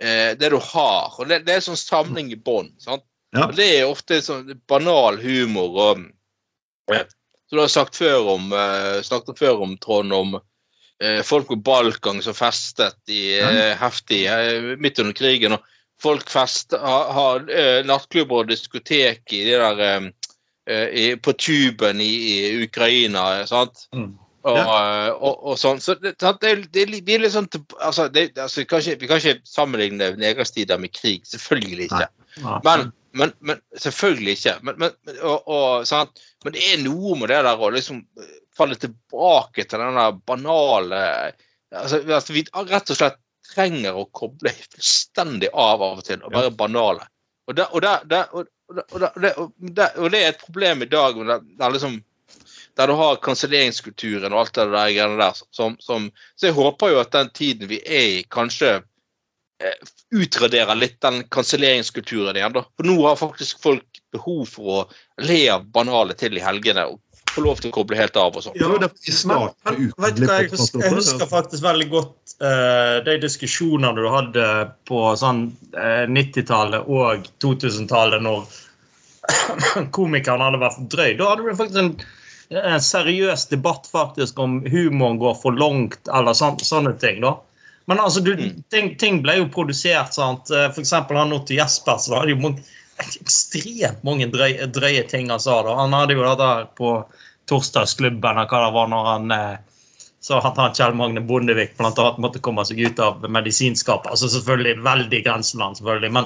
eh, det du har. Og det, det er sånn samling i bånd. Ja. Det er ofte sånn banal humor. og eh, Så du har sagt før om, eh, snakket før om, Trond, om eh, folk på Balkan som festet i ja. heftig eh, midt under krigen. og Folk fest, har, har eh, nattklubber og diskotek i de der eh, eh, på tuben i, i Ukraina. sant? Mm. Og, eh, og, og sånn. Så det, det, er- det er blir litt sånn altså, det, altså, vi, kan ikke, vi kan ikke sammenligne nedgangstider med krig. Selvfølgelig ikke. Men, men, men selvfølgelig ikke. Men, men det er noe med det der å liksom eh, falle tilbake til den der banale altså, altså, Vi rett og slett trenger å koble fullstendig av av og til og være banale. Og det, er et problem i dag der, der, liksom, der du har kanselleringskulturen og alt det der greiene der. Som, som, så jeg håper jo at den tiden vi er i, kanskje eh, utraderer litt den kanselleringskulturen igjen. da. For nå har faktisk folk behov for å le av banale til i helgene og få lov til å koble helt av og sånn. Ja, jeg jeg husker faktisk veldig godt uh, de diskusjonene du hadde på sånn uh, 90-tallet og 2000-tallet, når komikeren hadde vært drøy. Da hadde du faktisk en, en seriøs debatt faktisk om humoren går for langt, eller sånn, sånne ting. da. Men altså, du, Mm. ting, ting ble jo produsert. sant? Eh, For eksempel han Otto Jespersen hadde jo ekstremt mange drøye, drøye ting han sa. da. Han hadde jo det der på torsdagsklubben eller hva det var når han eh, så at han Kjell Magne Bondevik blant annet måtte komme seg ut av medisinskapet. Altså selvfølgelig veldig grenseland, selvfølgelig. Men,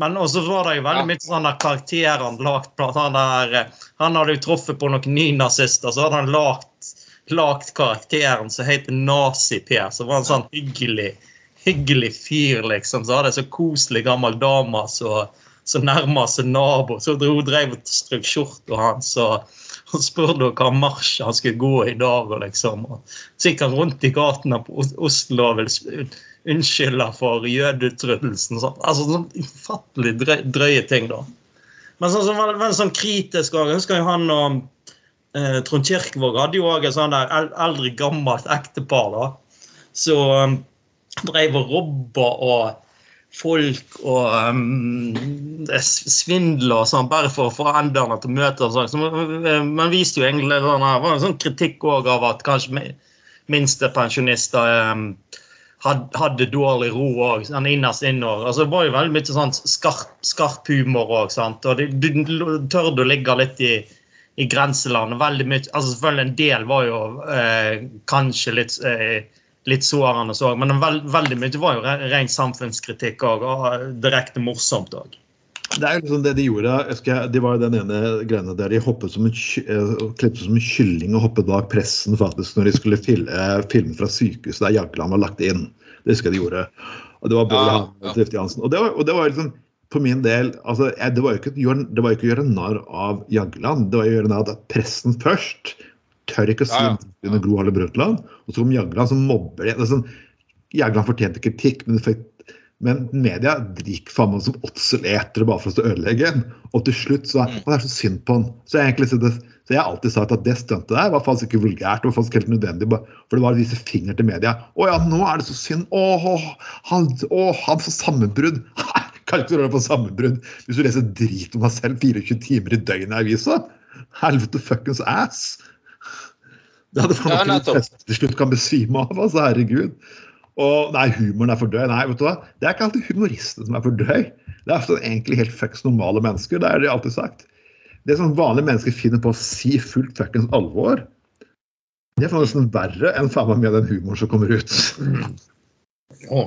men også var det jo veldig mye sånn karakterer han lagt blant han der, Han hadde jo truffet på noen nynazister, så hadde han lagt, lagt karakteren som heter Nazi-Per. Så var han sånn hyggelig, hyggelig fyr, liksom. Så hadde en så koselig gammel dame som så nærma seg nabo. Så dro, drev og strøk skjorta hans. og han spurte hva marsj han skulle gå i dag. og liksom, han rundt i gatene på Oslo og vil unnskylde for jødeutryddelsen. Sånn. Altså sånn ufattelig drøye, drøye ting, da. Men sånn, sånn, veldig sånn kritisk òg. Husker jo han og eh, Trond Kirkevåg hadde jo òg et sånn der eldre, gammelt ektepar da, som um, drev og robba og folk og um, svindler og sånn, bare for å få endene til å møte. Og sånn. Så man, man viste jo egentlig sånn, det var en sånn kritikk òg av at kanskje minstepensjonister um, hadde, dårlig ro òg, sånn innerst inne. Altså, det var jo veldig mye sånn skarp, skarp humor òg. De tørde å ligge litt i, i grenseland. veldig mye, altså Selvfølgelig en del var jo eh, kanskje litt eh, litt sårende òg. Men veld, veldig mye var jo ren samfunnskritikk òg, og direkte morsomt òg. Det er jo liksom det de gjorde. Husker, de var jo den ene greiene der de hoppet som en, uh, klippet som en kylling og hoppet bak pressen faktisk når de skulle filme, uh, filme fra sykehuset der Jagland var lagt inn. Det husker jeg de gjorde. Og det var Bård ja, ja. Hansen. Og det var, og det var liksom for min del altså, jeg, det, var jo ikke, det var jo ikke å gjøre narr av Jagland. Det var å gjøre narr av pressen først tør ikke å si ja, ja. under Gro Harlem Brundtland. Og så kom Jagland som mobber det. Sånn, Jagland fortjente kritikk, men, men media drikker faen meg som åtseletere bare for å ødelegge en. Og til slutt så er mm. det er så synd på han. Så jeg, egentlig, så, det, så jeg har alltid sagt at det stuntet der var faktisk ikke vulgært. Det var faktisk helt nødvendig, for det var å vise finger til media. Å ja, nå er det så synd. Å, han, å, han får sammenbrudd. Kan ikke du på sammenbrudd hvis du leser drit om deg selv 24 timer i døgnet i avisa? Helvete fuckings ass. Det hadde faen ikke ja, til slutt kan besvime av. altså, Herregud. Og nei, humoren er for død. Nei, vet du hva? Det er ikke alltid humoristene som er for død. Det er sånn, egentlig helt fucks normale mennesker. Det er det alltid sagt. Det som vanlige mennesker finner på å si fullt fuckings alvor, det er nesten verre enn faen meg med den humoren som kommer ut. Jo,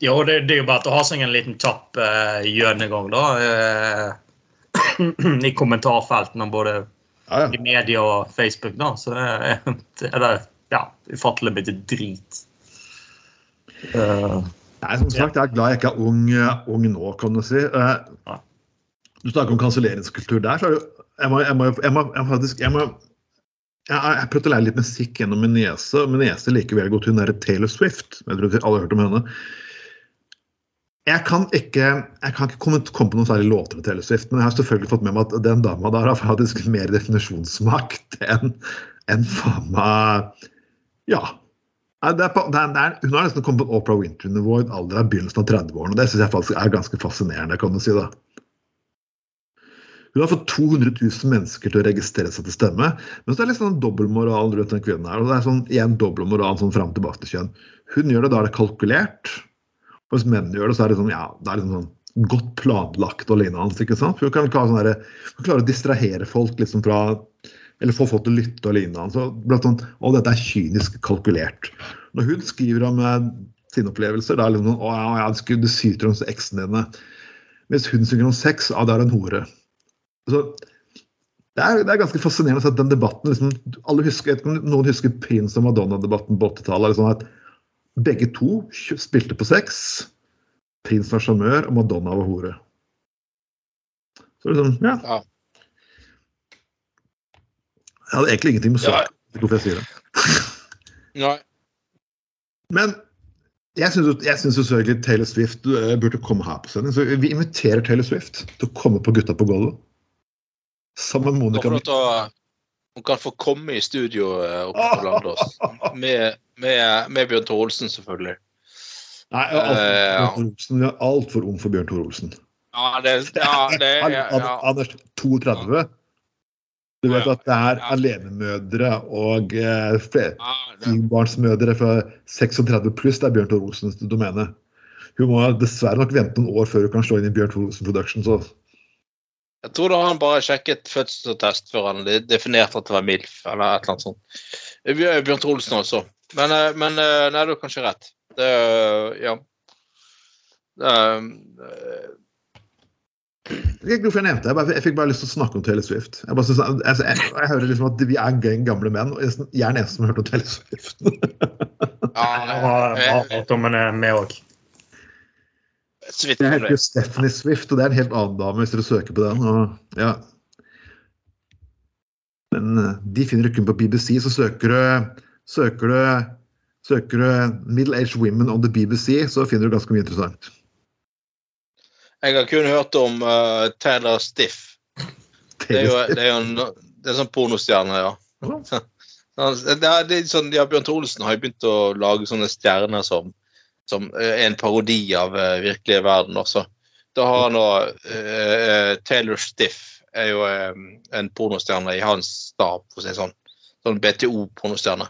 jo det, det, er jo bare å ha seg en liten kjapp uh, gjennomgang, da. Uh, I kommentarfeltene både ja, ja. i media og Facebook, da, så er det ja, ufattelig mye drit. Uh, Nei, som sagt, jeg er glad jeg ikke er ung, ung nå, kan du si. Uh, du snakker om kanselleringskultur der, så er det jeg må, jeg må, jeg må, jeg faktisk jeg må jeg, jeg prøvde å lære litt musikk gjennom min niese. Min niese liker veldig godt hun er Taylor Swift. Jeg tror alle har hørt om henne. Jeg kan ikke, jeg kan ikke komme, på noen særlig låter med Taylor Swift, men jeg har selvfølgelig fått med meg at den dama der har faktisk mer definisjonsmakt enn en faen meg Ja. Det er på, det er, det er, hun har nesten kommet på Opera Winter-nivå i en alder av begynnelsen av 30-årene. og Det syns jeg faktisk er ganske fascinerende. kan du si da. Hun har fått 200 000 mennesker til å registrere seg til stemme. Men så er det litt sånn dobbeltmoral rundt den kvinnen her. og det er sånn, igjen dobbeltmoral sånn fram tilbake til kjønn. Hun gjør det da er det kalkulert. Hvis menn gjør det, så er det sånn, ja, det er liksom sånn godt planlagt og lignende. ikke sant? For du kan klare, sånn å distrahere folk liksom fra Eller få folk til å lytte og lignende. Så blant sånn, og dette er kynisk kalkulert. Når hun skriver om eh, sine opplevelser, da er det liksom sånn, å ja, ja, du syter om eksen dine. Mens hun synger om sex, ja, det er en hore. Så det er, det er, ganske fascinerende at den debatten liksom, alle husker, Noen husker Prins og Madonna-debatten på 80-tallet. Liksom, at begge to spilte på sex. Prins var sjarmør, og Madonna var hore. Så liksom, ja. ja. Jeg hadde egentlig ingenting med saken ja. hvorfor jeg sier det. Nei. Men jeg syns selvfølgelig Taylor Swift du burde komme her på sending. Så vi inviterer Taylor Swift til å komme på Gutta på gulvet. Sammen med Monica. Hun kan få komme i studio uh, oppe på Landås. Med med, med Bjørn Tore Olsen, selvfølgelig. Nei, altfor er alt for ung for Bjørn Tore Olsen. Ja, det, ja, det ja, ja. Anders 32. Du vet at det er alenemødre og eh, flerbarnsmødre fra 36 pluss det er Bjørn Tore Olsens domene. Hun må dessverre nok vente noen år før hun kan slå inn i Bjørn Tore Olsen Productions. Jeg tror da han bare sjekket fødselsattest før han definerte at det var MILF, eller et eller annet sånt. Bjørn Trolsen også. Men, eh, men eh, nei, du har kanskje rett. Det, eh, ja. Det, Jeg vet ikke hvorfor jeg nevnte det. Jeg, bare, jeg fikk bare lyst til å snakke om Taylor Swift. Jeg, bare synes, altså, jeg, jeg hører liksom at vi er gang- gamle menn, og jeg er den eneste som har hørt om Taylor Swift. ja, Jeg har hørt om henne med òg. Så vidt Jeg heter jo Stephanie Swift, og det er en helt annen dame hvis dere søker på den. Og, ja. Men eh, de finner du kun på BBC, så søker du Søker du, søker du 'Middle Aged Women on the BBC', så finner du ganske mye interessant. Jeg har kun hørt om uh, Taylor Stiff. Det er jo, det er jo en, det er sånn pornostjerne, ja. Det er, det er sånn, ja, Bjørn Tore Olsen har jo begynt å lage sånne stjerner som, som er en parodi av uh, virkelige verden også. Da har han nå uh, Taylor Stiff er jo um, en pornostjerne i hans stab, for å si det sånn. Sånn BTO-pornostjerne.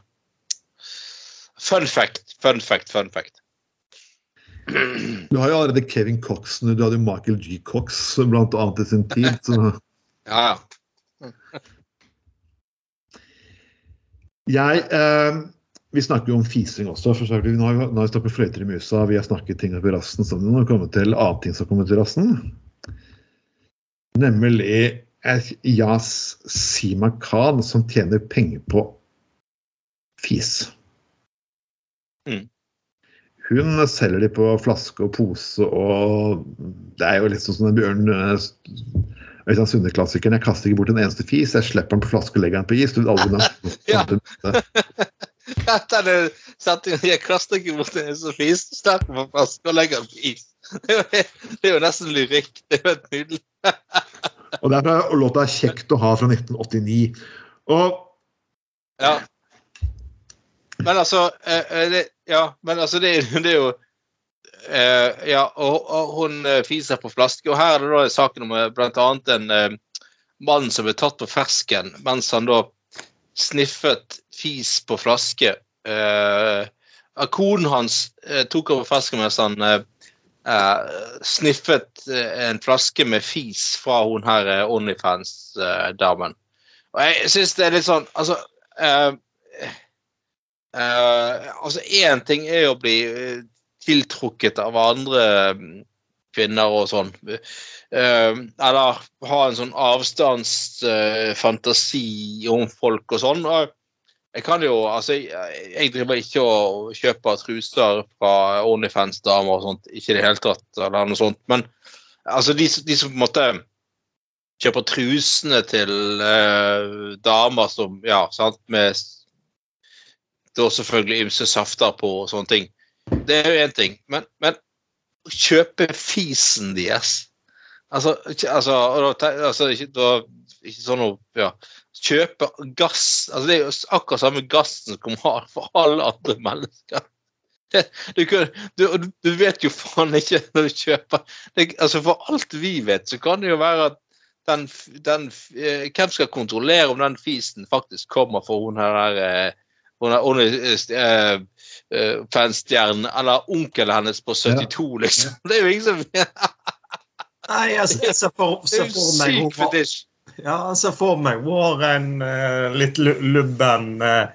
Fun fact, fun fact, fun fact. Du har jo allerede Kevin Cox, du hadde jo Michael G. Cox blant annet i sin tid. Så Ja, ja. jeg eh, Vi snakker jo om fising også. for så. Nå har vi, nå har vi snakket fløyter i musa, vi har snakket ting i rassen sammen. Nå har vi kommet til annen ting som kommer til rassen. Nemlig Yas Sima Khan, som tjener penger på fis. Mm. Hun selger de på flaske og pose, og det er jo litt sånn som den Bjørn eh, Øystein Sunde-klassikeren. Jeg kaster ikke bort en eneste fis, jeg slipper den på flaske og legger den på is. Du vil aldri Ja. det setningen jeg kaster ikke bort en så fis, sterkt på flaske og legger den på is. Det er, jo, nesten lyrikk. Det er jo helt nydelig. Og derfor er låta 'Kjekt å ha' fra 1989. Og Ja. Men altså eh, eh, det, Ja, men altså, det, det er jo eh, Ja, og, og hun fiser på flaske. Og her er det da saken om annet en mann som ble tatt på fersken mens han da sniffet fis på flaske. Eh, konen hans eh, tok over flasken mens han eh, eh, sniffet eh, en flaske med fis fra hun her eh, Onlyfans-damen. Og jeg syns det er litt sånn Altså Altså, én ting er å bli tiltrukket av andre mm, kvinner og sånn. Eh, eller ha en sånn avstandsfantasi om folk og sånn. Jeg kan jo Altså, jeg, driver ikke og kjøper truser fra Onlyfans-damer og sånt. Ikke i det hele tatt, eller noe sånt. Men altså, de, de som på en måte kjøper trusene til uh, damer som Ja, sant, med da selvfølgelig ymse safter på og sånne ting. Det er jo én ting. Men, men kjøpe fisen deres. Altså, altså, altså ikke, da, ikke sånn å ja, Kjøpe gass. Altså Det er jo akkurat samme gassen som kommer for alle andre mennesker. Du, du, du vet jo faen ikke når du kjøper. Det, altså For alt vi vet, så kan det jo være at den, den, eh, hvem skal kontrollere om den fisen faktisk kommer fra hun her eh, hun er hun er, eh, fanstjernen, eller onkelen hennes på 72, liksom. Det er jo ingen som Nei, jeg, jeg ser for, ser er for meg syk fetisj. Ja, jeg ser for meg Warren, en eh, litt lubben uh,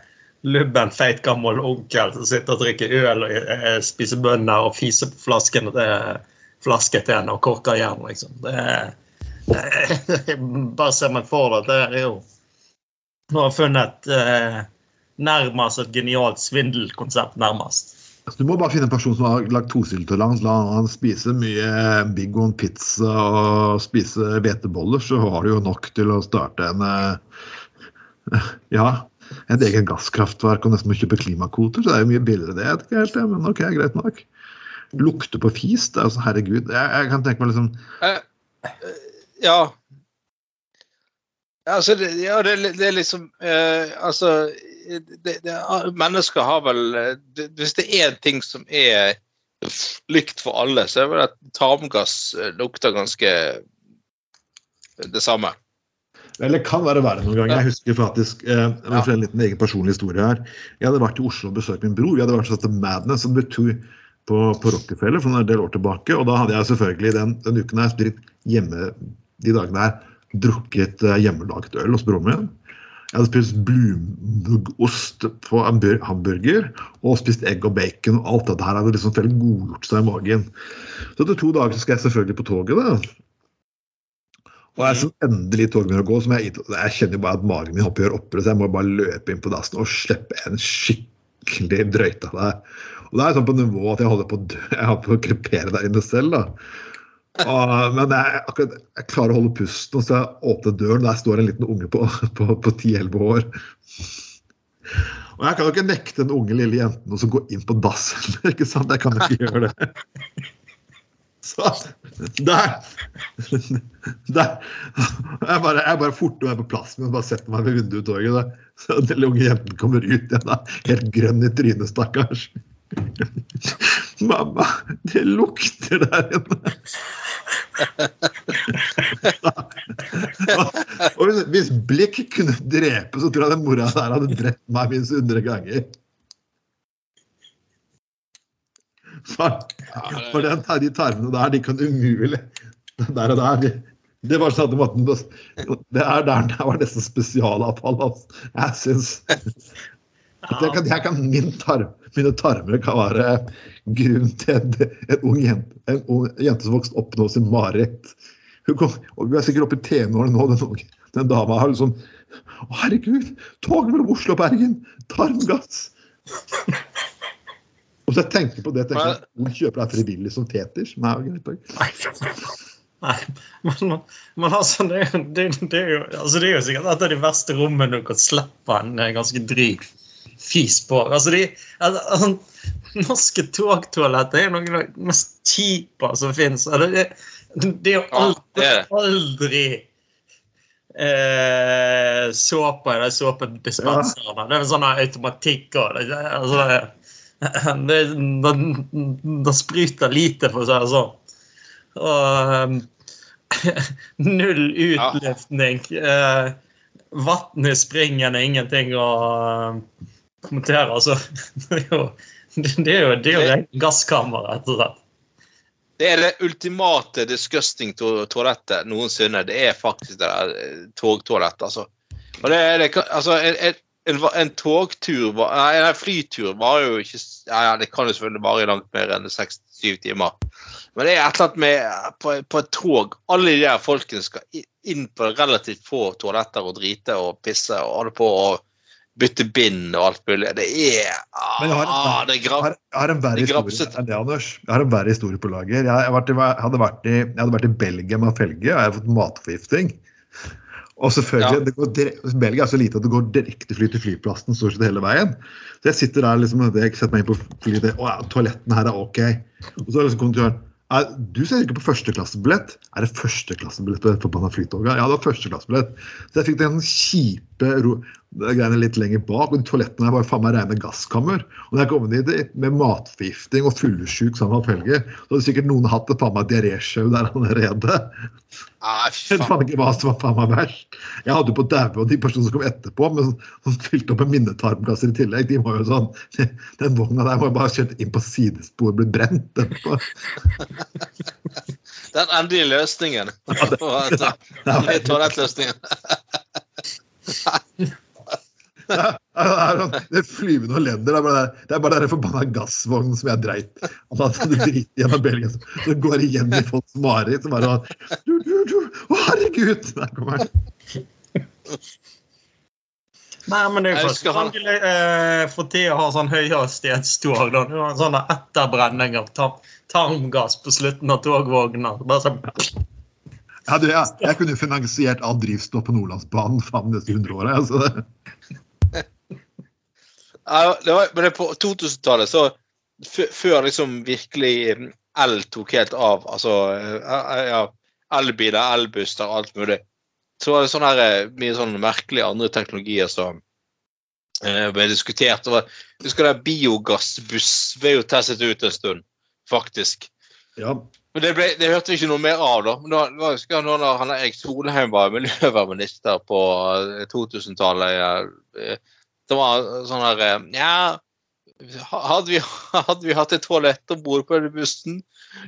lubben, feit, gammel onkel som sitter og drikker øl og uh, spiser bønner og fiser på flasken til flasken til henne og korker jern, liksom. Det, er- bare ser meg for det. Det er jo Nå har jeg funnet nærmest et genialt svindelkonsept, nærmest. altså, du må bare finne en person som har laktoseintolerans. La han spise mye Big One pizza og spise hveteboller, så har du jo nok til å starte en eh, Ja, et eget gasskraftverk og nesten må kjøpe klimakvoter. Så det er jo mye billigere det. Jeg ikke helt men ok, greit nok. Lukte på fis, det er altså herregud. Jeg, jeg kan tenke meg liksom Eh, eh, ja. Altså, det, ja, det, det er liksom eh, Altså det, det, Mennesker har vel det, Hvis det er en ting som er likt for alle, så er det vel at tarmgass eh, lukter ganske det samme. Eller kan være verre noen ganger. Jeg husker faktisk eh, jeg må en liten egen personlig historie her. Jeg hadde vært i Oslo og besøkt min bror. Vi hadde vært og til Madness the Tour på, på Rockefeller for en del år tilbake. Og da hadde jeg selvfølgelig den, den uken her hjemme de dagene her drukket eh, hjemmelaget øl hos broren min. Jeg hadde spist blumuggost på en hamburger og spist egg og bacon. og Alt dette her hadde liksom veldig godgjort seg i magen. Så etter to dager så skal jeg selvfølgelig på toget. da. Og jeg som endelig toget begynner å gå, som jeg, jeg kjenner jo bare at magen min hopper oppover, så jeg må bare løpe inn på dassen og slippe en skikkelig drøyt av deg. Og det er sånn på nivå at jeg holder på å dø, jeg holder på å krepere der inne selv. da. Og, men jeg, akkurat, jeg klarer å holde pusten, og så jeg åpner døren, der står en liten unge på, på, på 10-11 år. Og jeg kan jo ikke nekte den unge lille jenten å gå inn på dass heller, ikke sant? Jeg kan ikke gjøre det. Så der Der. Jeg bare, jeg bare forter meg på plassen min og bare setter meg ved vinduet Så den lille unge jenten kommer ut igjen, helt grønn i trynet, stakkars. Mamma, det lukter der inne. og hvis, blikk kunne drepe, så tror jeg den mora der hadde drept meg minst 100 ganger. For, for den, de tarmene der, de kan umulig Der og der. Det var sånn at Det er der det var nesten spesialavfall. Altså. Jeg syns jeg kan, jeg kan, min tarm, Mine tarmer kan være grunnen til en, ung jente, en ung jente som vokste opp nå sin mareritt. Hun, hun er sikkert oppe i tenårene nå, den, den dama har liksom Å, herregud! Toget mellom Oslo og Bergen! Tarmgass! Og så jeg tenker på det, tenker jeg, Hun kjøper deg frivillig som fetisj? Nei. Nei, men, men altså, det, er det, det, er jo, altså, det er jo sikkert et av de verste rommene du kan slippe en ganske dryg fis på. Altså, de, altså, altså, norske togtoaletter er noe av det mest kjipe som fins. Det, det, er jo aldri, aldri eh, såpe i de såpedispenserne. Det er en sånn automatikk og det, altså, det, det, det, spruter lite, for å si det sånn. Og um, null utluftning. Uh, Vann i springen er ingenting å kommentere. Altså, det er jo det er jo, det er jo rent gasskammer, rett og slett. Det er det ultimate disgusting to toalettet noensinne. Det er faktisk det der eh, togtoalettet, altså. Og det, det, altså en, en, en, togtur var- Nei, en flytur var jo ikke ja, ja, Det kan jo selvfølgelig vare langt mer enn seks-syv timer. Men det er et eller annet med på, på et tog Alle de der folkene skal inn på relativt få toaletter og drite og pisse og holde på og bytte bind og alt mulig. Det er Men jeg har en- ah, Det har, har en verre historie enn det, Anders. Jeg har en verre historie på lager. Jeg, jeg, vært jeg, hadde vært i, jeg hadde vært i Belgia med felge, og jeg hadde fått matforgifting. Og selvfølgelig, Ja. det går dire- Belgia er så lite at det går direktefly til flyplassen stort sett hele veien. Så jeg sitter der liksom, jeg setter meg inn på flyet, og ja, toaletten her er ok. Og så er liksom kontrolløren «Nei, du ser ikke på førsteklassebillett. Er det førsteklassebillett på forbanna flytoget? Ja, det var førsteklassebillett. Så jeg fikk den kjipe ro greiene litt lenger bak, og de toalettene her var faen meg rene gasskammer. Og når jeg kom dit med matforgifting og fyllesyk sammen med Felge, så hadde sikkert noen hatt det faen meg diarésjau der allerede. ah, Jeg faen ikke hva som var faen meg verst. Jeg hadde jo på daue, og de personene som kom etterpå, men som fylte opp med minnetarmkasser i tillegg, de var jo sånn Den vogna der var jo bare kjørt inn på sidespor og blitt brent etterpå. Den endelige løsningen. Det er toalettløsningen. Det flyvende og lender. Det er bare, det den forbanna gassvognen som jeg dreit han hadde dritt gjennom Belgia. Så så går det igjen i folks mareritt. sånn, Å, herregud! Der kommer han. Nei, men det er jo for, eh, for tida har sånn høyhastighetstog. Du har en sånn etterbrenning av tar tarmgass på slutten av togvogna. Bare sånn Ja, du, ja, jeg kunne finansiert all drivstoff på Nordlandsbanen faen neste 100 året. Altså. Ja, det var, men det på 2000-tallet, så før liksom virkelig mm, el tok helt av, altså eh, ja, elbiler, elbusser, alt mulig, så var det sånn her, eh, mye sånn merkelige andre teknologier som eh, ble diskutert. Det var, husker du biogassbuss ble jo testet ut en stund, faktisk. Ja, Men det, ble, det hørte vi ikke noe mer av, da. Men da, da husker jeg når han Erik Solheim var miljøvernminister på eh, 2000-tallet. eh, Det var sånn her Ja, hadde vi, hadde vi hatt et toalett om bord på denne bussen,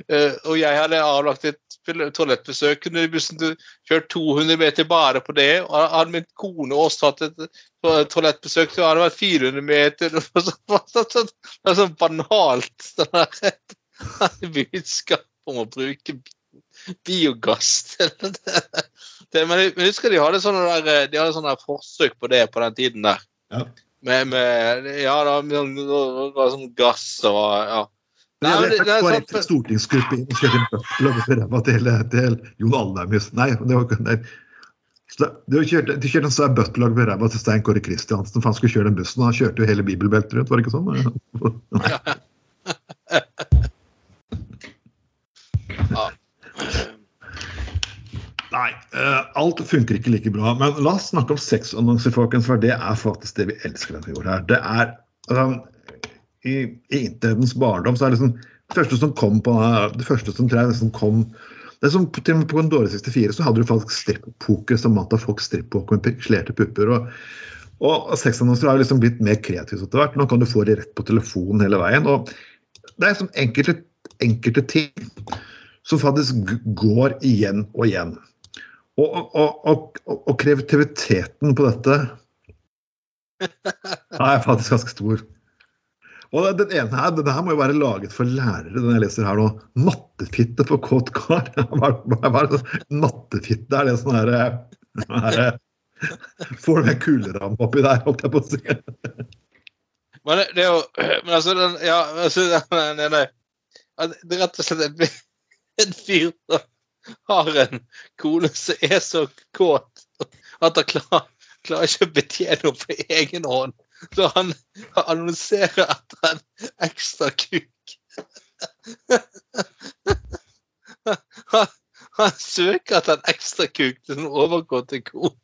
og jeg hadde avlagt et toalettbesøk, kunne bussen kjørt 200 meter bare på det, og hadde min kone også hatt et toalettbesøk, så hadde det vært 400 meter. Det er det sånn banalt sånn der, budskap om å bruke biogass. til det. Det, men jeg husker de hadde sånne, der, de hadde sånne forsøk på det på den tiden der. Ja. Med, med Ja, da, med det var sånn gass og ja. Nei, Men men det, det er sant, stortingsgruppe ræva til, til Jon Alnheim. Nei, det var ikke. Så De kjørte, de kjørte en svær bøttelag ved ræva til Stein Kåre Kristiansen. For han skulle kjøre den bussen, og han kjørte jo hele bibelbeltet rundt, var det ikke sånn? ja. Nei, eh, alt funker ikke like bra. Men la oss snakke om sexannonser, folkens, for det er faktisk det vi elsker denne jord her. Det er altså, I i internettens barndom så er det liksom det første som kom på det første som tror jeg nesten kom det som, til og med På Condore 64 så hadde du faktisk strippoker som vant av folk strippoker med pikslerte pupper. og og sexannonser har liksom blitt mer kreative etter hvert. Nå kan du få det rett på telefonen hele veien. og Det er liksom enkelte, enkelte ting som faktisk går igjen og igjen. Og, og, og, og, og kreativiteten på dette er faktisk ganske stor. Og den ene her, den her må jo være laget for lærere, den jeg leser her nå. 'Nattefitte for kåt kar. Hva er det? Sånn herre her, Får du en kuleramme oppi der, holdt jeg på å si. Men det, er jo Men altså, den, ja, altså den, den, Det er rett og slett en, en fyr som har en kone som er så kåt at han klarer, klarer ikke å betjene henne på egen hånd. Så han annonserer etter en ekstra kuk. Han, han søker etter en ekstra kuk til en overgått ko.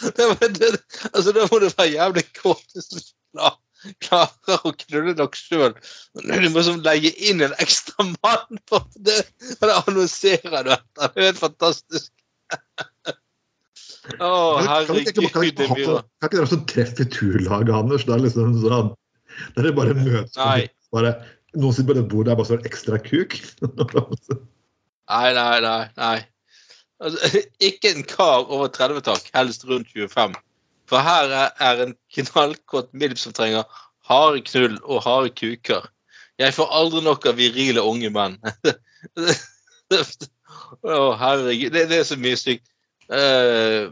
Altså, da må du være jævlig kåt hvis du klar- klarer å knulle nok sjøl. Du må som leie inn en ekstra mann for det. Og det annonserer du etter. Det er helt fantastisk. Å, vi herregud, det blir sånn- kan ikke dere også treffe turlaget, Anders? Da liksom sånn, der det bare møtes bare, Noen sitter på det bordet, det er bare sånn ekstra kuk. Nei, nei, nei. nei. Altså, ikke en kar over 30 tak, helst rundt 25. For her er, er en knallkåt milf som trenger harde knull og harde kuker. Jeg får aldri nok av virile unge menn. Å, herregud. Det, det er så mye stygt. Eh,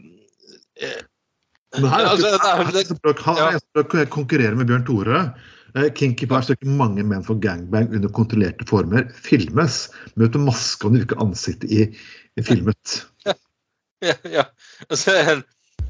Men her er Altså, her er det- det som prøver- han er en som prøver å konkurrere med Bjørn Tore. Eh, Kinky Pie søker mange menn for gangbang under kontrollerte former. Filmes. Møter maske og virker ansiktet i, i filmet. ja, ja. ja. så er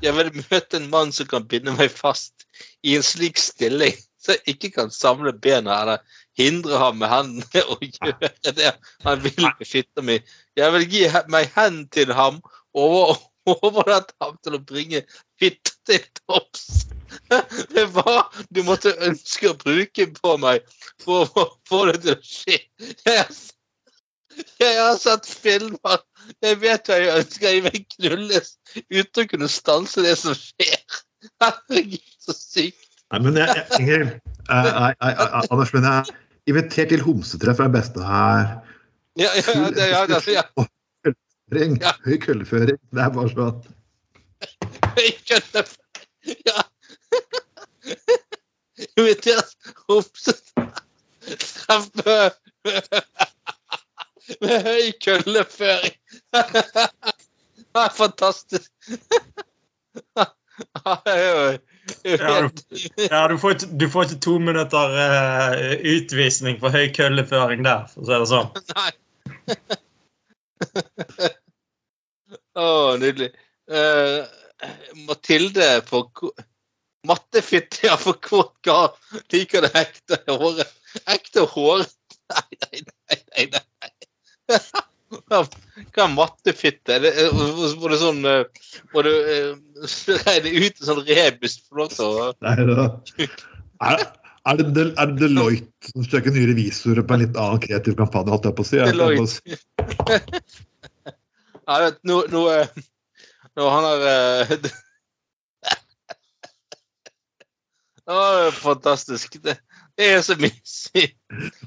Jeg vil møte en mann som kan binde meg fast i en slik stilling så jeg ikke kan samle bena eller hindre ham med hendene å gjøre det han vil med fitta mi. Jeg vil gi meg hen til ham overlate ham til å bringe hytta til topps. Det var du måtte ønske å bruke på meg for å få det til å skje. Jeg har, jeg har sett filmer jeg vet hva jeg ønsker. Jeg vil knulles uten å kunne stanse det som skjer. Herregud, så sykt. Nei, men jeg, jeg, Anders, men jeg er invitert til homsetreff er det beste her. Ja, ja, ja, det- ja, det- ja. Ring, Ja. Høy kølleføring. Det er bare sånn. Høy skjønner. Ja. Invitert homsetreff med, med høy kølleføring. Det er fantastisk. Ja, jo Ja, du får, ikke- du får ikke to minutter uh, utvisning for høy kølleføring der, for å si det sånn. Nei. Å, nydelig. Uh, Mathilde for Mattefitte, for kåt kar. Liker det ekte håret. Ekte hår. Nei, nei, nei, nei. nei. Hva er mattefitte? Var det sånn eh, Må du eh, regne ut en sånn rebus for noe da. Er, er, det, Del- er det Deloitte som søker nye revisorer på en litt annen kreativ kampanje? holdt jeg på å si? Ja, vet, nå, nå, eh, nå han har eh, det- Å, fantastisk. Det, Det er så mye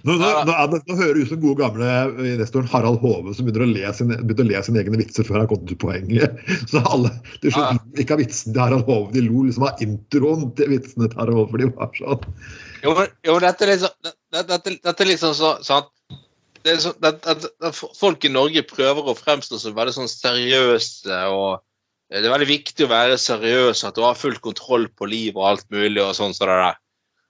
Nå, nå, nå, er det, nå hører du ut som gode gamle investoren Harald Hove som begynner å le, sin, begynner å le sine egne vitser før han kom til poenget. Så alle til slutt Ja. ikke av vitsen til Harald Hove, de lo liksom av introen til vitsene til Harald Hove. for de var sånn. Jo, men, jo, dette er liksom dette, dette, dette er liksom så, sant? Det så, at, at, folk i Norge prøver å fremstå som veldig sånn seriøse og Det er veldig viktig å være seriøs, at du har full kontroll på livet og alt mulig. og sånn som det der.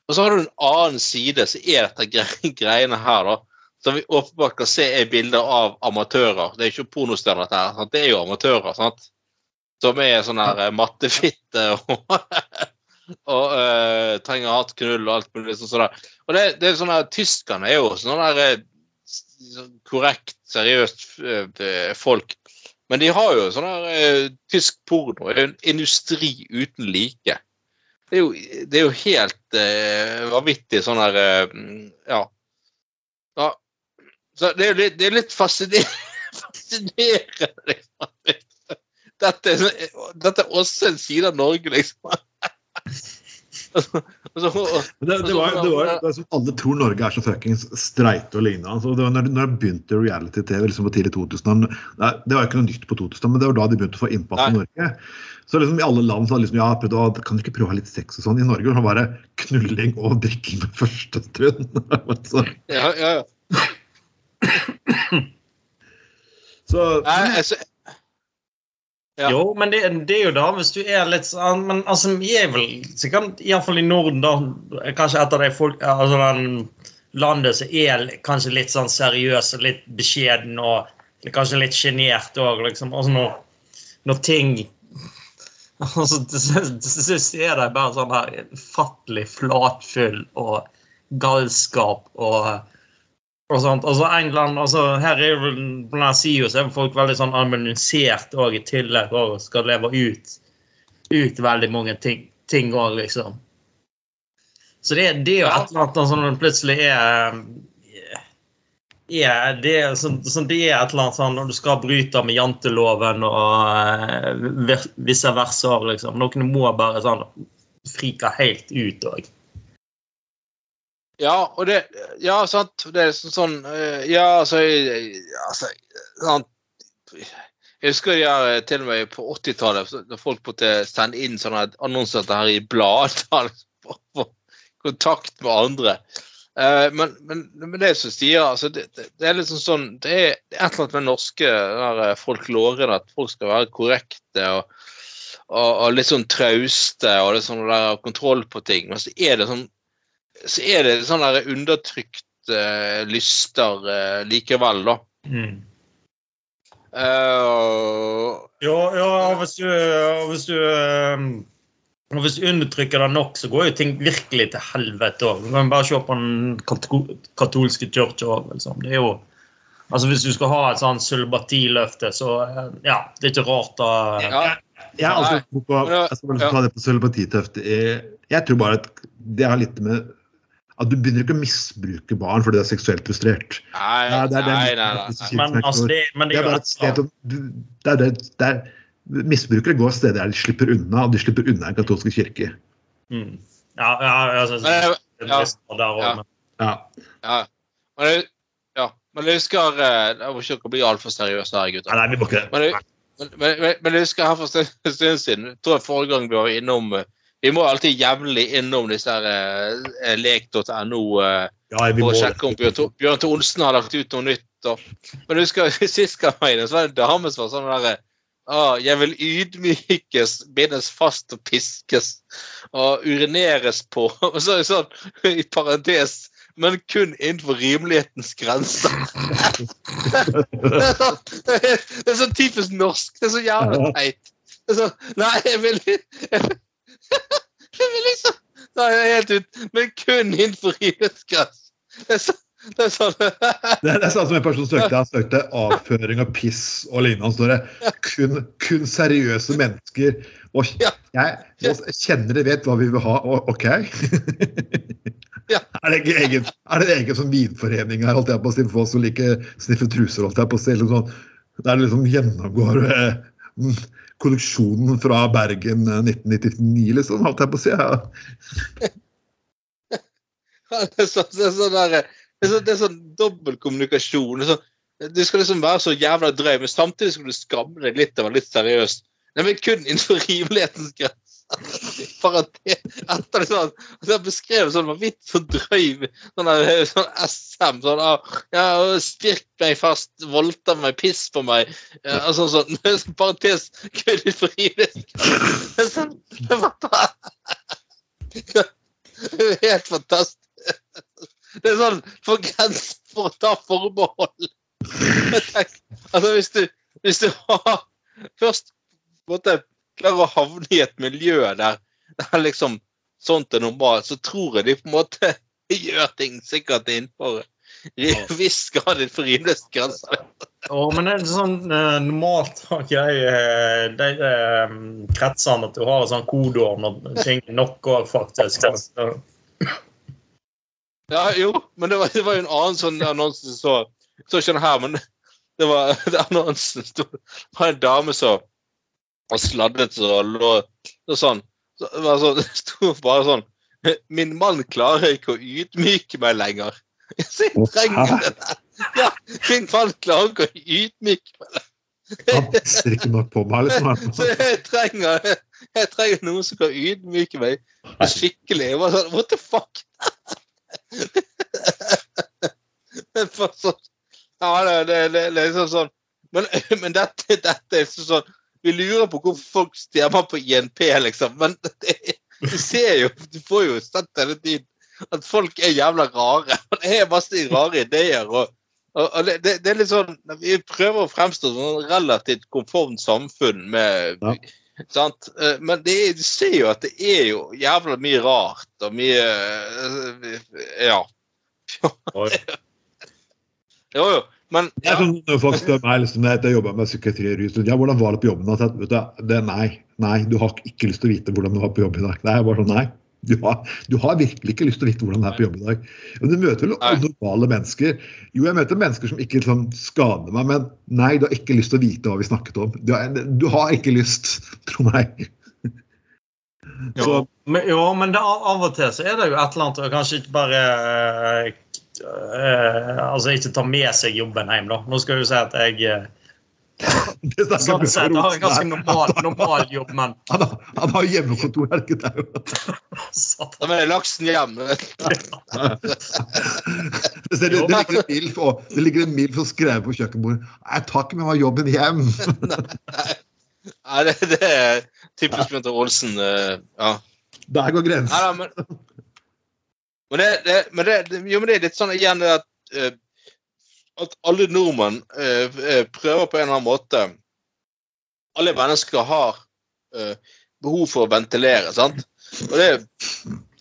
Og så har du en annen side, så er dette greiene her, da. Som vi åpenbart kan se er bilder av amatører. Det er ikke pornostjerner, dette her. Det er jo amatører. sant? Som er sånn her eh, mattefitte og, og øh, trenger hardt knull og alt mulig sånn. sånn. Og det, det er sånn her, Tyskerne er jo sånn der eh, korrekt, seriøst eh, folk. Men de har jo sånn her eh, Tysk porno er jo en industri uten like. Det er jo, det er jo helt uh, vanvittig sånn her mm, ja. ja. Så det er jo litt, det litt fascinerende, liksom. Dette, dette er også en side av Norge, liksom. Det, det, var, det, var, det er som alle tror Norge er så fuckings streite og lignende. Altså, det var når, når jeg begynte reality-TV liksom på tidlig 2000 Nei, Det var ikke noe nytt på 2000 men det var da de begynte å få innpass i Norge. Så liksom i alle land så hadde liksom, ja, prøvd å, kan du ikke prøve å ha litt sex og sånn? I Norge var det bare knulling og drikking med første stund. altså. Ja, ja, ja. så Nei, altså, Ja. Jo, men det, det er jo da hvis du er litt sånn Men altså, vi er vel sikkert, iallfall i Norden, da Kanskje et av de folk Altså den landet som er kanskje litt sånn seriøs og litt beskjeden og kanskje litt sjenert òg, liksom. Altså når, når ting altså, Til sist er det bare sånn her ufattelig flatfyll og galskap og og sånt. Altså England, altså her er jo på denne siden så er folk veldig sånn analysert og i tillegg og skal leve ut, ut veldig mange ting, også, liksom. Så det, det er jo et eller annet som plutselig er er det, er sånn, så det er et eller annet sånn når du skal bryte med janteloven og uh, vir- visse verser, liksom. Noen må bare sånn frike helt ut òg. Ja, og det Ja, sant. Det er sånn, sånn eh, Ja, altså, altså sant. Jeg husker jeg, til og med på 80-tallet, når folk måtte sende inn sånne annonser her i bladet for å kontakt med andre. Eh, men, men, men det som sier altså, det, det, er liksom sånn Det er, et eller annet med norske der, eh, folklorene at folk skal være korrekte og, og, og litt sånn trauste og litt sånn der kontroll på ting. Men så er det sånn så er det sånn der undertrykte lyster uh, likevel, da. Mm. Uh, Ja, ja hvis du, hvis du eh, og hvis du undertrykker det nok, så går jo ting virkelig til helvete òg. Du kan bare se på den katolske kirka òg. Liksom. Det er jo Altså Hvis du skal ha et sånn sølbatiløfte, så ja, det er ikke rart da ja, Jeg tro på jeg, det- jeg skal det på sølvpatitøft. Jeg tror bare at det har litt med at du begynner ikke å misbruke barn fordi du er seksuelt frustrert. nei, nei, det er nei, nei, nei. Men altså, det, men Det det er bare et sted å- du- det er det, det er, Misbrukere går steder der de slipper unna, og de slipper unna en katolske kirke. mm. Ja, ja, altså, Men, jeg- ja, ja. Ja. ja. Men, ja. men jeg husker eh, Jeg må ikke bli altfor seriøs her, gutter. Nei, nei, vi må ikke Men, det. men, men, men, men jeg husker her for en stund- siden jeg tror jeg Forrige gang vi var innom eh, Vi må alltid jevnlig innom disse her eh, lek.no eh, Ja, å sjekke om Bjørn, Tor- Bjørn Tore Olsen har lagt ut noe nytt. Og, men husker sist gang var inne, så var det en dame som var sånn derre ah, Jeg vil ydmykes, bindes fast og piskes og urineres på. Og så er det sånn i parentes men kun innenfor rimelighetens grenser. det, er så, det, er, det er så typisk norsk. Det er så jævla teit. Det er sånn, Nei, jeg vil Jeg jeg liksom jeg er helt ut. Men kun innenfor rimelighetens. Det er du det sa sånn Det er, sånn som en person søkte. Han søkte avføring og piss og lignende. Står det kun, kun seriøse mennesker. Og jeg kjenner de vet hva vi vil ha. Og, OK? Ja. Er det ikke egen, er det en egen sånn vinforening her, holdt jeg på å si, for oss som liker sniffe truser? holdt jeg på å si, liksom sånn, Der det liksom gjennomgår eh, mm, kolleksjonen fra Bergen eh, 1999, liksom, holdt jeg på å si. Ja. det er sånn, det er sånn der, det er sånn, det er sånn dobbeltkommunikasjon. Sånn, du skal liksom være så jævla drøy, men samtidig skal du skamme deg litt og være litt seriøs. Nei, men kun innenfor rimelighetens grenser. Parentes. Etter det sånn, så jeg beskrev sånn vanvittig så drøy sånn, sånn SM. Sånn ah, ja, spirk meg fast, voldta meg, piss på meg. Ja, altså, sånn, sånn, parentes. Det er sånn, det var det Helt fantastisk. Det er sånn for grensen for å ta forbehold. Tenker, altså hvis du, hvis du har først på en måte klarer å havne i et miljø der det er liksom sånt er normalt, så tror jeg de på en måte gjør ting sikkert innenfor en viss grad innenfor rimelighetsgrenser. oh, men det er sånn eh, normalt har ikke de, eh, eh, kretsene at du har sånn kodeord når ting nok òg, faktisk. Ja, jo, men det var, det var jo en annen sånn annonse som så Så ikke den her, men det var det annonsen Det var en dame som var sladdet og lå og sånn. Så, sånn, det sto bare sånn Min mann klarer ikke å ydmyke meg lenger. Så jeg trenger det der. Ja, min mann klarer ikke å ydmyke meg lenger. Han pisser ikke nok på meg, liksom. Så jeg trenger, jeg trenger noen som kan ydmyke meg skikkelig. Jeg var sånn, What the fuck? Det bare sånn Ja, det, det, det, det er liksom sånn Men, men dette, dette er sånn Vi lurer på hvorfor folk stemmer på INP, liksom. Men det, du ser jo Du får jo sett hele tiden at folk er jævla rare. Det er masse rare ideer. og og, og det, det, er litt sånn, Vi prøver å fremstå som et relativt konformt samfunn. med, Ja. sant? Eh, Men det, du ser jo at det er jo jævla mye rart og mye eh, Ja. Jo, jo. Men ja, sånn, når folk spør meg liksom, jeg jobber med psykiatri og rus, ja, hvordan var det på jobben? Jeg, vet du, det, nei, nei, du har ikke lyst til å vite hvordan det var på jobb i dag. Nei, jeg bare sånn, nei. Du har, du har virkelig ikke lyst til å vite hvordan det er på jobb i dag. Men du møter vel normale mennesker. Jo, jeg møter mennesker som ikke liksom, skader meg, men nei, du har ikke lyst til å vite hva vi snakket om. Du har, du har ikke lyst, tro meg. Så, Jo, men, jo, men det, av og til så er det jo et eller annet og Kanskje ikke bare eh, eh, Altså ikke ta med seg jobben hjem, da. Nå skal jeg jo si at jeg eh, sånn du sett har en ganske normal, normal jobb, men Han har, han har hjemmekontor, er det ikke det? da er laksen hjemme. Det, ser- det, det, ligger en milf, og, det ligger en milf og skrevet på kjøkkenbordet. Jeg tar ikke med meg jobben hjem. Nei, det, det er typisk Bjørn Olsen. eh, ja. Der går grensen. men men det, det, men det, jo, men det er litt sånn igjen det at, uh, at alle nordmenn eh, prøver på en eller annen måte Alle mennesker har uh, behov for å ventilere, sant? Og det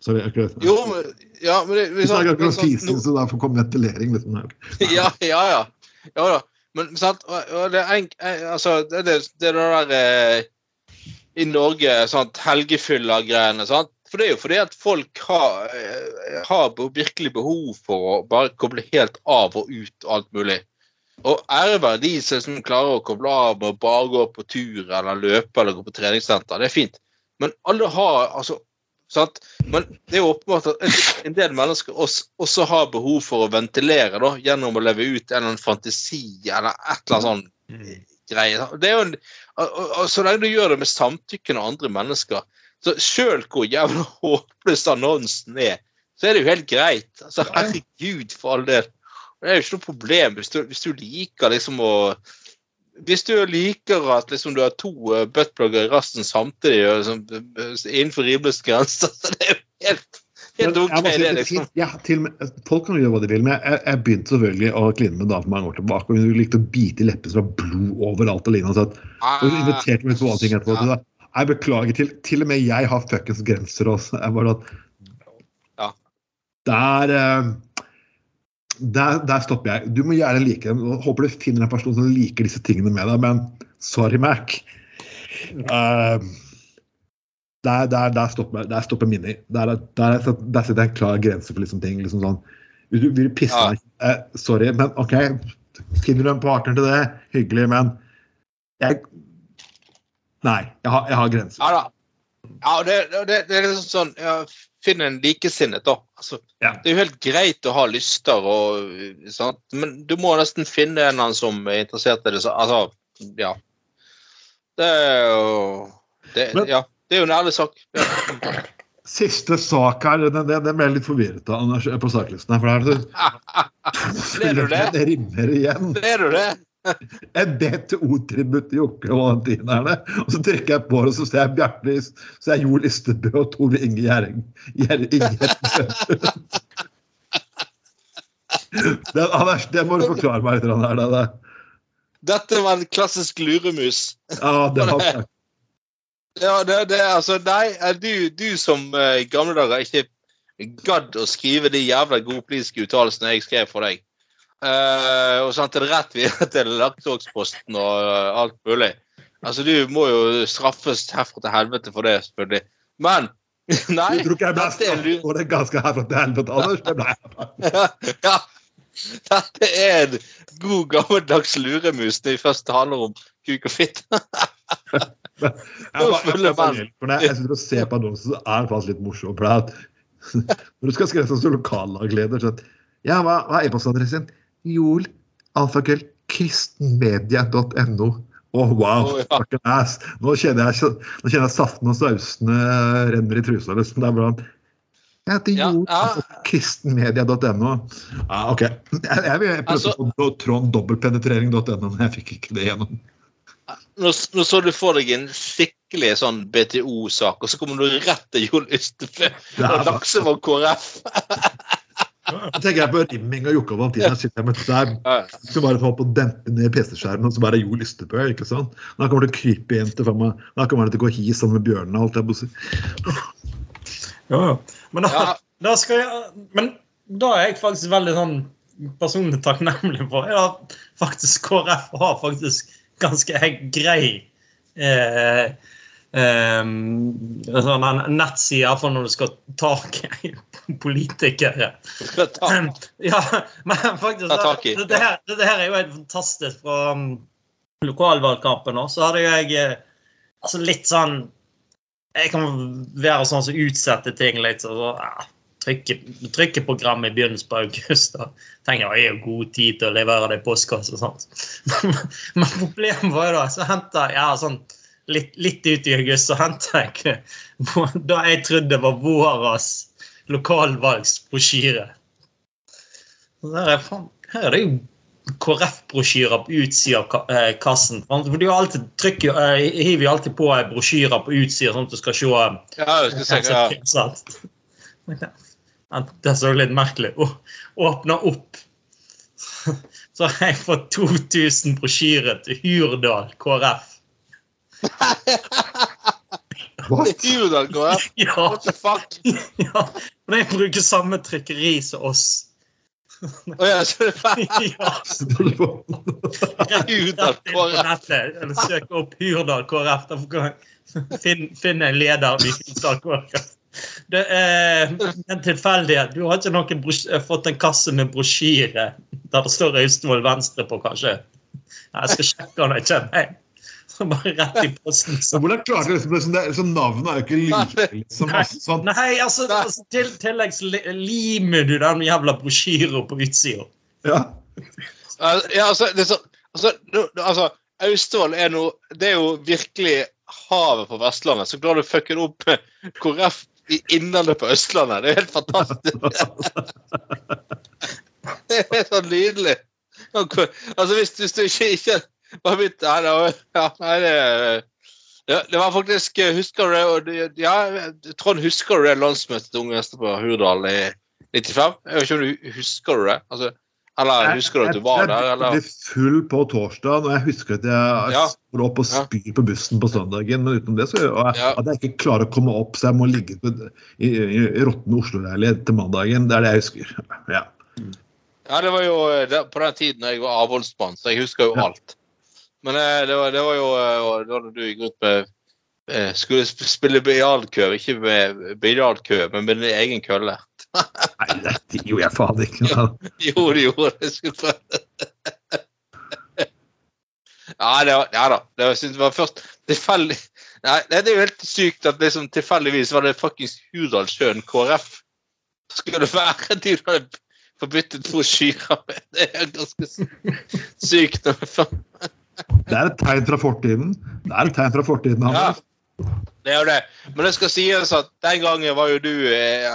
Sorry, akkurat. Jo, men, ja, men det, sånn- snakker akkurat sånn- fising, så derfor kom ventilering. Liksom. Ja, ja, ja. ja da. Men sant, og, det er altså, det, det, det er der eh, i Norge, sant, helgefylla-greiene. sant? For det er jo fordi at folk har, eh, har virkelig behov for å bare koble helt av og ut alt mulig. Og ære være de som klarer å koble av med å bare gå på tur eller løpe eller gå på treningssenter. Det er fint. Men alle har altså sant? Men det er jo åpenbart at en, del mennesker også, også har behov for å ventilere da, gjennom å leve ut en eller annen fantasi eller et eller annet sånn greie. Det er jo en, og, og, og Så lenge du gjør det med samtykkende andre mennesker, så sjøl hvor jævla håpløs annonsen er, så er det jo helt greit. Altså, Herregud, for all del. Det er jo ikke noe problem hvis du, hvis du liker liksom å Hvis du liker at liksom du har to uh, buttplugger i rassen samtidig liksom, eh, innenfor rimeligste grenser, så det er jo helt, helt OK, si det, liksom. ja, med, folk kan gjøre hva de vil, men jeg, jeg begynte selvfølgelig å kline med en dame for mange år tilbake. og Hun likte å bite i leppene så det var blod overalt. og lignende, så at- og Hun inviterte meg på ting etterpå. Ah, Ja. Jeg beklager, til, til og med jeg har fuckings grenser også. Jeg bare at Ja. Der, eh, der, der stopper jeg. Du må gjerne like dem. Håper du finner en person som liker disse tingene med deg, men sorry, Mac. Uh, der, der, der, stopper, der stopper minnet. Der, der, der, jeg en klar grense for liksom ting. Liksom sånn. Vil du vil pisse Ja. meg eh, Sorry, men OK. Finner du en partner til det, hyggelig, men jeg Nei, jeg har, jeg har grenser. Ja da. Ja, det, det, det er liksom sånn ja, finn en likesinnet, da. Altså, Ja. Det er jo helt greit å ha lyster, og, sant? men du må nesten finne en annen som er interessert i det. Så, altså, ja. Det er jo det, Men- Ja, det er jo en ærlig sak. Ja. Siste sak her, den, den, den ble jeg litt forvirret av Anders, på saklisten. her, For her Ble du det? det rimmer igjen. Er du det? En DTO-tributt til Jokke og Valentinerne. Og så trykker jeg på det, og så ser jeg Bjarte Så er Jo Listebø og Tove Inge Gjerding. Den, Anders, det må du forklare meg litt. Her, det, det. Dette var en klassisk luremus. Ja, det var Ja, det, det altså Nei, du, du som i i gamle dager ikke gadd å skrive de jævla godpolitiske uttalelsene jeg skrev for deg. Eh, og sendte det rett videre til Laktogsposten og uh, alt mulig. Altså, du må jo straffes herfra til helvete for det, selvfølgelig. Men Nei. Du tror ikke jeg ble straffet for det ganske herfra til helvete, Anders. Det ble jeg. ja. Dette er en god, gammeldags luremus når vi først handler om kuk og fitt. Jeg, jeg, jeg sitter og ser på annonsen, så er det faktisk litt morsomt. For når du skal skrive sånn som lokallagsleder så at, Ja, hva, hva er e-postadressen? Alfakrøll, kristenmedia.no. Å, wow! oh, ja. ass. Nå kjenner jeg, nå kjenner jeg saften og sausene renner i trusa. Liksom. Det er bra. Jeg heter Ja, Jol, ja. kristenmedia.no. Ja, OK. Jeg, jeg, jeg prøvde Altså- på Trond dobbeltpenetrering.no, men jeg fikk ikke det gjennom. Nå, nå så du for deg en skikkelig sånn BTO-sak, og så kommer du rett til Jon Ystebø og Laksevåg KrF. Da tenker jeg på rimming av Jokke og Valentina. Sitter jeg med der Ja. bare få på å dempe ned PC-skjermen, og så bare jo Jo Lystebø. ikke sant? Da kommer det å krype inn til faen meg- Da kommer det til å gå hi sammen med bjørnene. og alt det der. Ja. Men da, da skal jeg Men da er jeg faktisk veldig sånn personlig takknemlig for. Ja, faktisk KrF har faktisk ganske grei eh, eh, sånn en nettside, iallfall når du skal ta tak i politikere. Ja, men faktisk det, det, her, det her er jo helt fantastisk fra um, lokalvalgkampen. også, Så hadde jeg eh, altså litt sånn Jeg kan være sånn som utsetter ting litt. Så, ja, trykke, trykke program i begynnelsen på august. Da. tenker jeg, jeg har god tid til å levere det i postkassa. og sånt. Men problemet var jo da så henta jeg ja, sånn litt, litt ut i august, så henta jeg da jeg trodde var våras lokalvalgsbrosjyre. Er, her er det jo KrF-brosjyrer på utsida av eh, kassen. For du alltid trykker, eh, hiver jo alltid på brosjyrer på utsida, sånn at du skal se eh, Ja, jeg skal se. Ja, Det så litt merkelig ut. Åpna opp, så har jeg fått 2000 brosjyrer til Hurdal KrF. What? Ja, What the fuck? ja. Men jeg bruker samme trykkeri som oss. Å ja, så. Ja, Hurdal rett inn på KrF. nettet. Eller søk opp Hurdal KrF. Finne, finne en leder i Hurdal KrF. Det er en tilfeldighet. Du har ikke noen fått en kasse med brosjyre der det står Austevoll Venstre på, kanskje? Jeg skal sjekke når jeg kommer hjem. Bare rett i posten. Så Så. Hvordan klarte du liksom, det? liksom, Navnet er jo ikke like. Liksom, Nei. sånn. Nei, altså, altså til, tillegg limer du den jævla brosjyra på utsida. Ja. Ja, altså, det er så, altså, altså Austevoll er noe Det er jo virkelig havet på Vestlandet. Så klarer du å fucke det opp med KrF i Innlandet på Østlandet. Det er helt fantastisk. Det er så nydelig. Altså, hvis, hvis du ikke, ikke bare begynte her, var- ja, det, ja, det var faktisk Husker du det? Ja, Trond, husker du det landsmøtet til Unge Venstre på Hurdal i 95? Jeg vet ikke om du husker du det? Altså, eller husker du at du var der? Jeg Eller? ble full på torsdag, og jeg husker at jeg Ja. står opp og spyr på bussen på søndagen. Men utenom det så og jeg, Ja. at jeg ikke klarer å komme opp, så jeg må ligge på, i, i, i råtten Oslo-leilighet til mandagen. Det er det jeg husker. Ja. Ja, det var jo eh, det, på den tiden jeg var avholdsmann, så jeg husker jo alt. Men eh, det var, det var jo eh, da du gikk ut med eh, Skulle sp- spille biljardkø, ikke med biljardkø, men med din egen kølle. Nei, det gjorde jeg faen ikke. Jo, det gjorde det. Skulle prøve. Ja, det var, ja da. Det var, det var først tilfeldig Nei, det er jo helt sykt at liksom tilfeldigvis var det fuckings Hurdalssjøen KrF skulle være de du hadde forbyttet brosjyrer med. Det er ganske sykt. Det er et tegn fra fortiden. Det er et tegn fra fortiden. Ja, det er jo det. Men det skal sies at den gangen var jo du eh,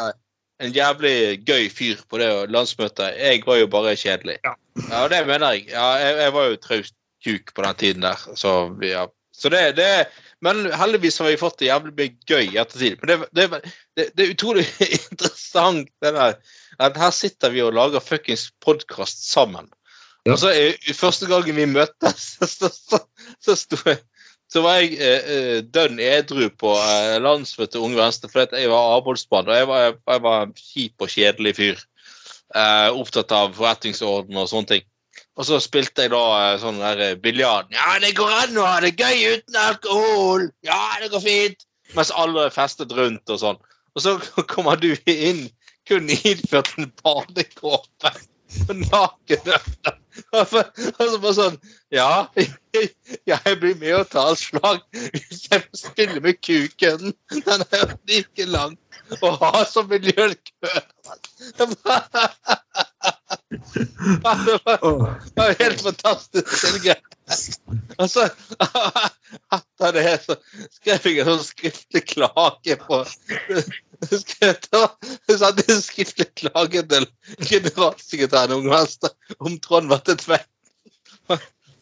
en jævlig gøy fyr på det landsmøtet. Jeg var jo bare kjedelig. Ja. Ja, det mener jeg. Ja, jeg, jeg var jo traust kuk på den tiden der. Så, ja. så det, det Men heldigvis har vi fått det jævlig mye gøy i ettertid. Men det, det, det, det er utrolig interessant det der at her sitter vi og lager fuckings podkast sammen. Ja. Og så Første gangen vi møttes, så, så, så, jeg, så var jeg eh, eh, dønn edru på eh, landsmøtet til Unge Venstre fordi jeg var avholdsmann. Og jeg var, jeg var en kjip og kjedelig fyr. Eh, opptatt av forretningsorden og sånne ting. Og så spilte jeg da eh, sånn der eh, biljard. Ja, det går an å ha det gøy uten alkohol! Ja, det går fint! Mens alle festet rundt og sånn. Og så kommer du inn kun iført en badekåpe og naken. Og så bare sånn Ja, jeg blir med og tar slag hvis jeg får spille med kuken. Den er jo like lang og har så miljøkø. Det var helt fantastisk. Og så etter det så skrev jeg en sånn skriftlig klage på jeg sendte en skriftlig klage til generalsekretæren om Trond var til tvett.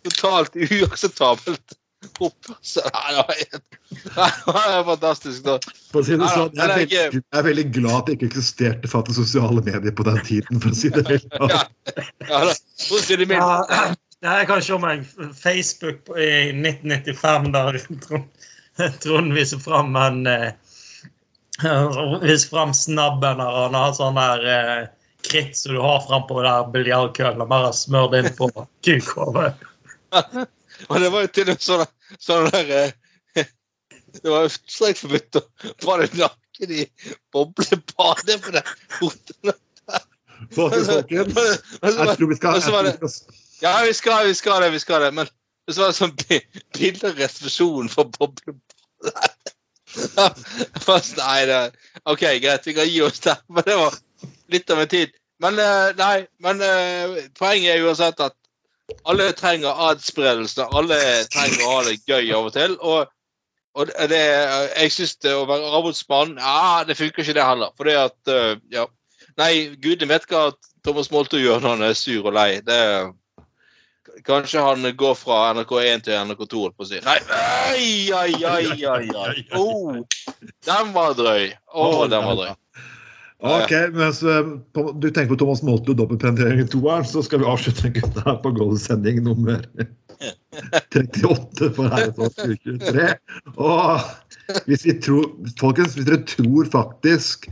Totalt uakseptabelt oppførsel. Så det var det var fantastisk. da. For si det sånn, jeg er, er veldig, jeg er veldig glad at det ikke eksisterte faktisk sosiale medier på den tiden. for å si det helt Ja. For det mildt. Jeg kan se meg Facebook i 1995, der Trond, Trond viser fram en eh, Viser fram snabben og han har sånn der eh, kritt som du har frampå der biljardkøllen bare smør det inn på kukhåret. Og det var jo til og med sånn, sånn der eh, Det var jo strengt forbudt å bade naken i boblebadet for det hotellet. Folkens, folkens, jeg tror vi skal, og jeg tror vi skal Ja, vi skal, vi skal det, vi skal det. Men så var det sånn billig bildereservasjon for boblebadet. Fast, nei, det, OK, greit, vi kan gi oss der. Men det var litt av en tid. Men eh, nei, men eh, poenget er uansett at alle trenger adspredelse. Alle trenger å ha det gøy av og til. Og, og det, jeg syns å være avholdsmann Ja, det funker ikke, det heller. For det at eh, Ja. Nei, gudene vet hva Thomas Molto gjør når han er sur og lei. Det Kanskje han går fra NRK1 til NRK2, og på å si. Nei, oi, oi, oi, oi, oi. Oh, den var drøy. Å, den var drøy. Ok, mens du tenker på Thomas Moltlo dobbeltpenetrering i toeren, så skal vi avslutte gutta her på Goal-sending nummer 38 for herreåret 2023. Og hvis vi tror, folkens, hvis dere tror faktisk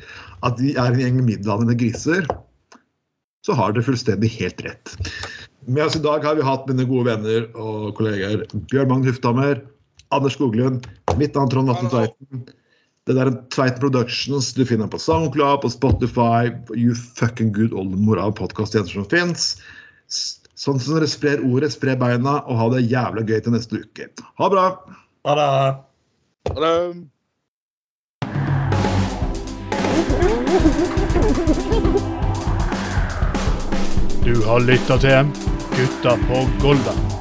at vi er en gjeng middelaldrende griser, så har dere fullstendig helt rett. Med oss i dag har vi hatt mine gode venner og kollegaer Bjørn Magn Hufthammer, Anders Skoglund, mitt navn Trond Hallo. Tveiten. Det der er Tveiten Productions. Du finner på SoundCloud, på Spotify, You Fucking Good Oldemor av podkasttjenester som fins. Sånn som dere sprer ordet, spre beina, og ha det jævla gøy til neste uke. Ha det bra! Ha det. Ha det. Du har lytta til Gutta på Golda.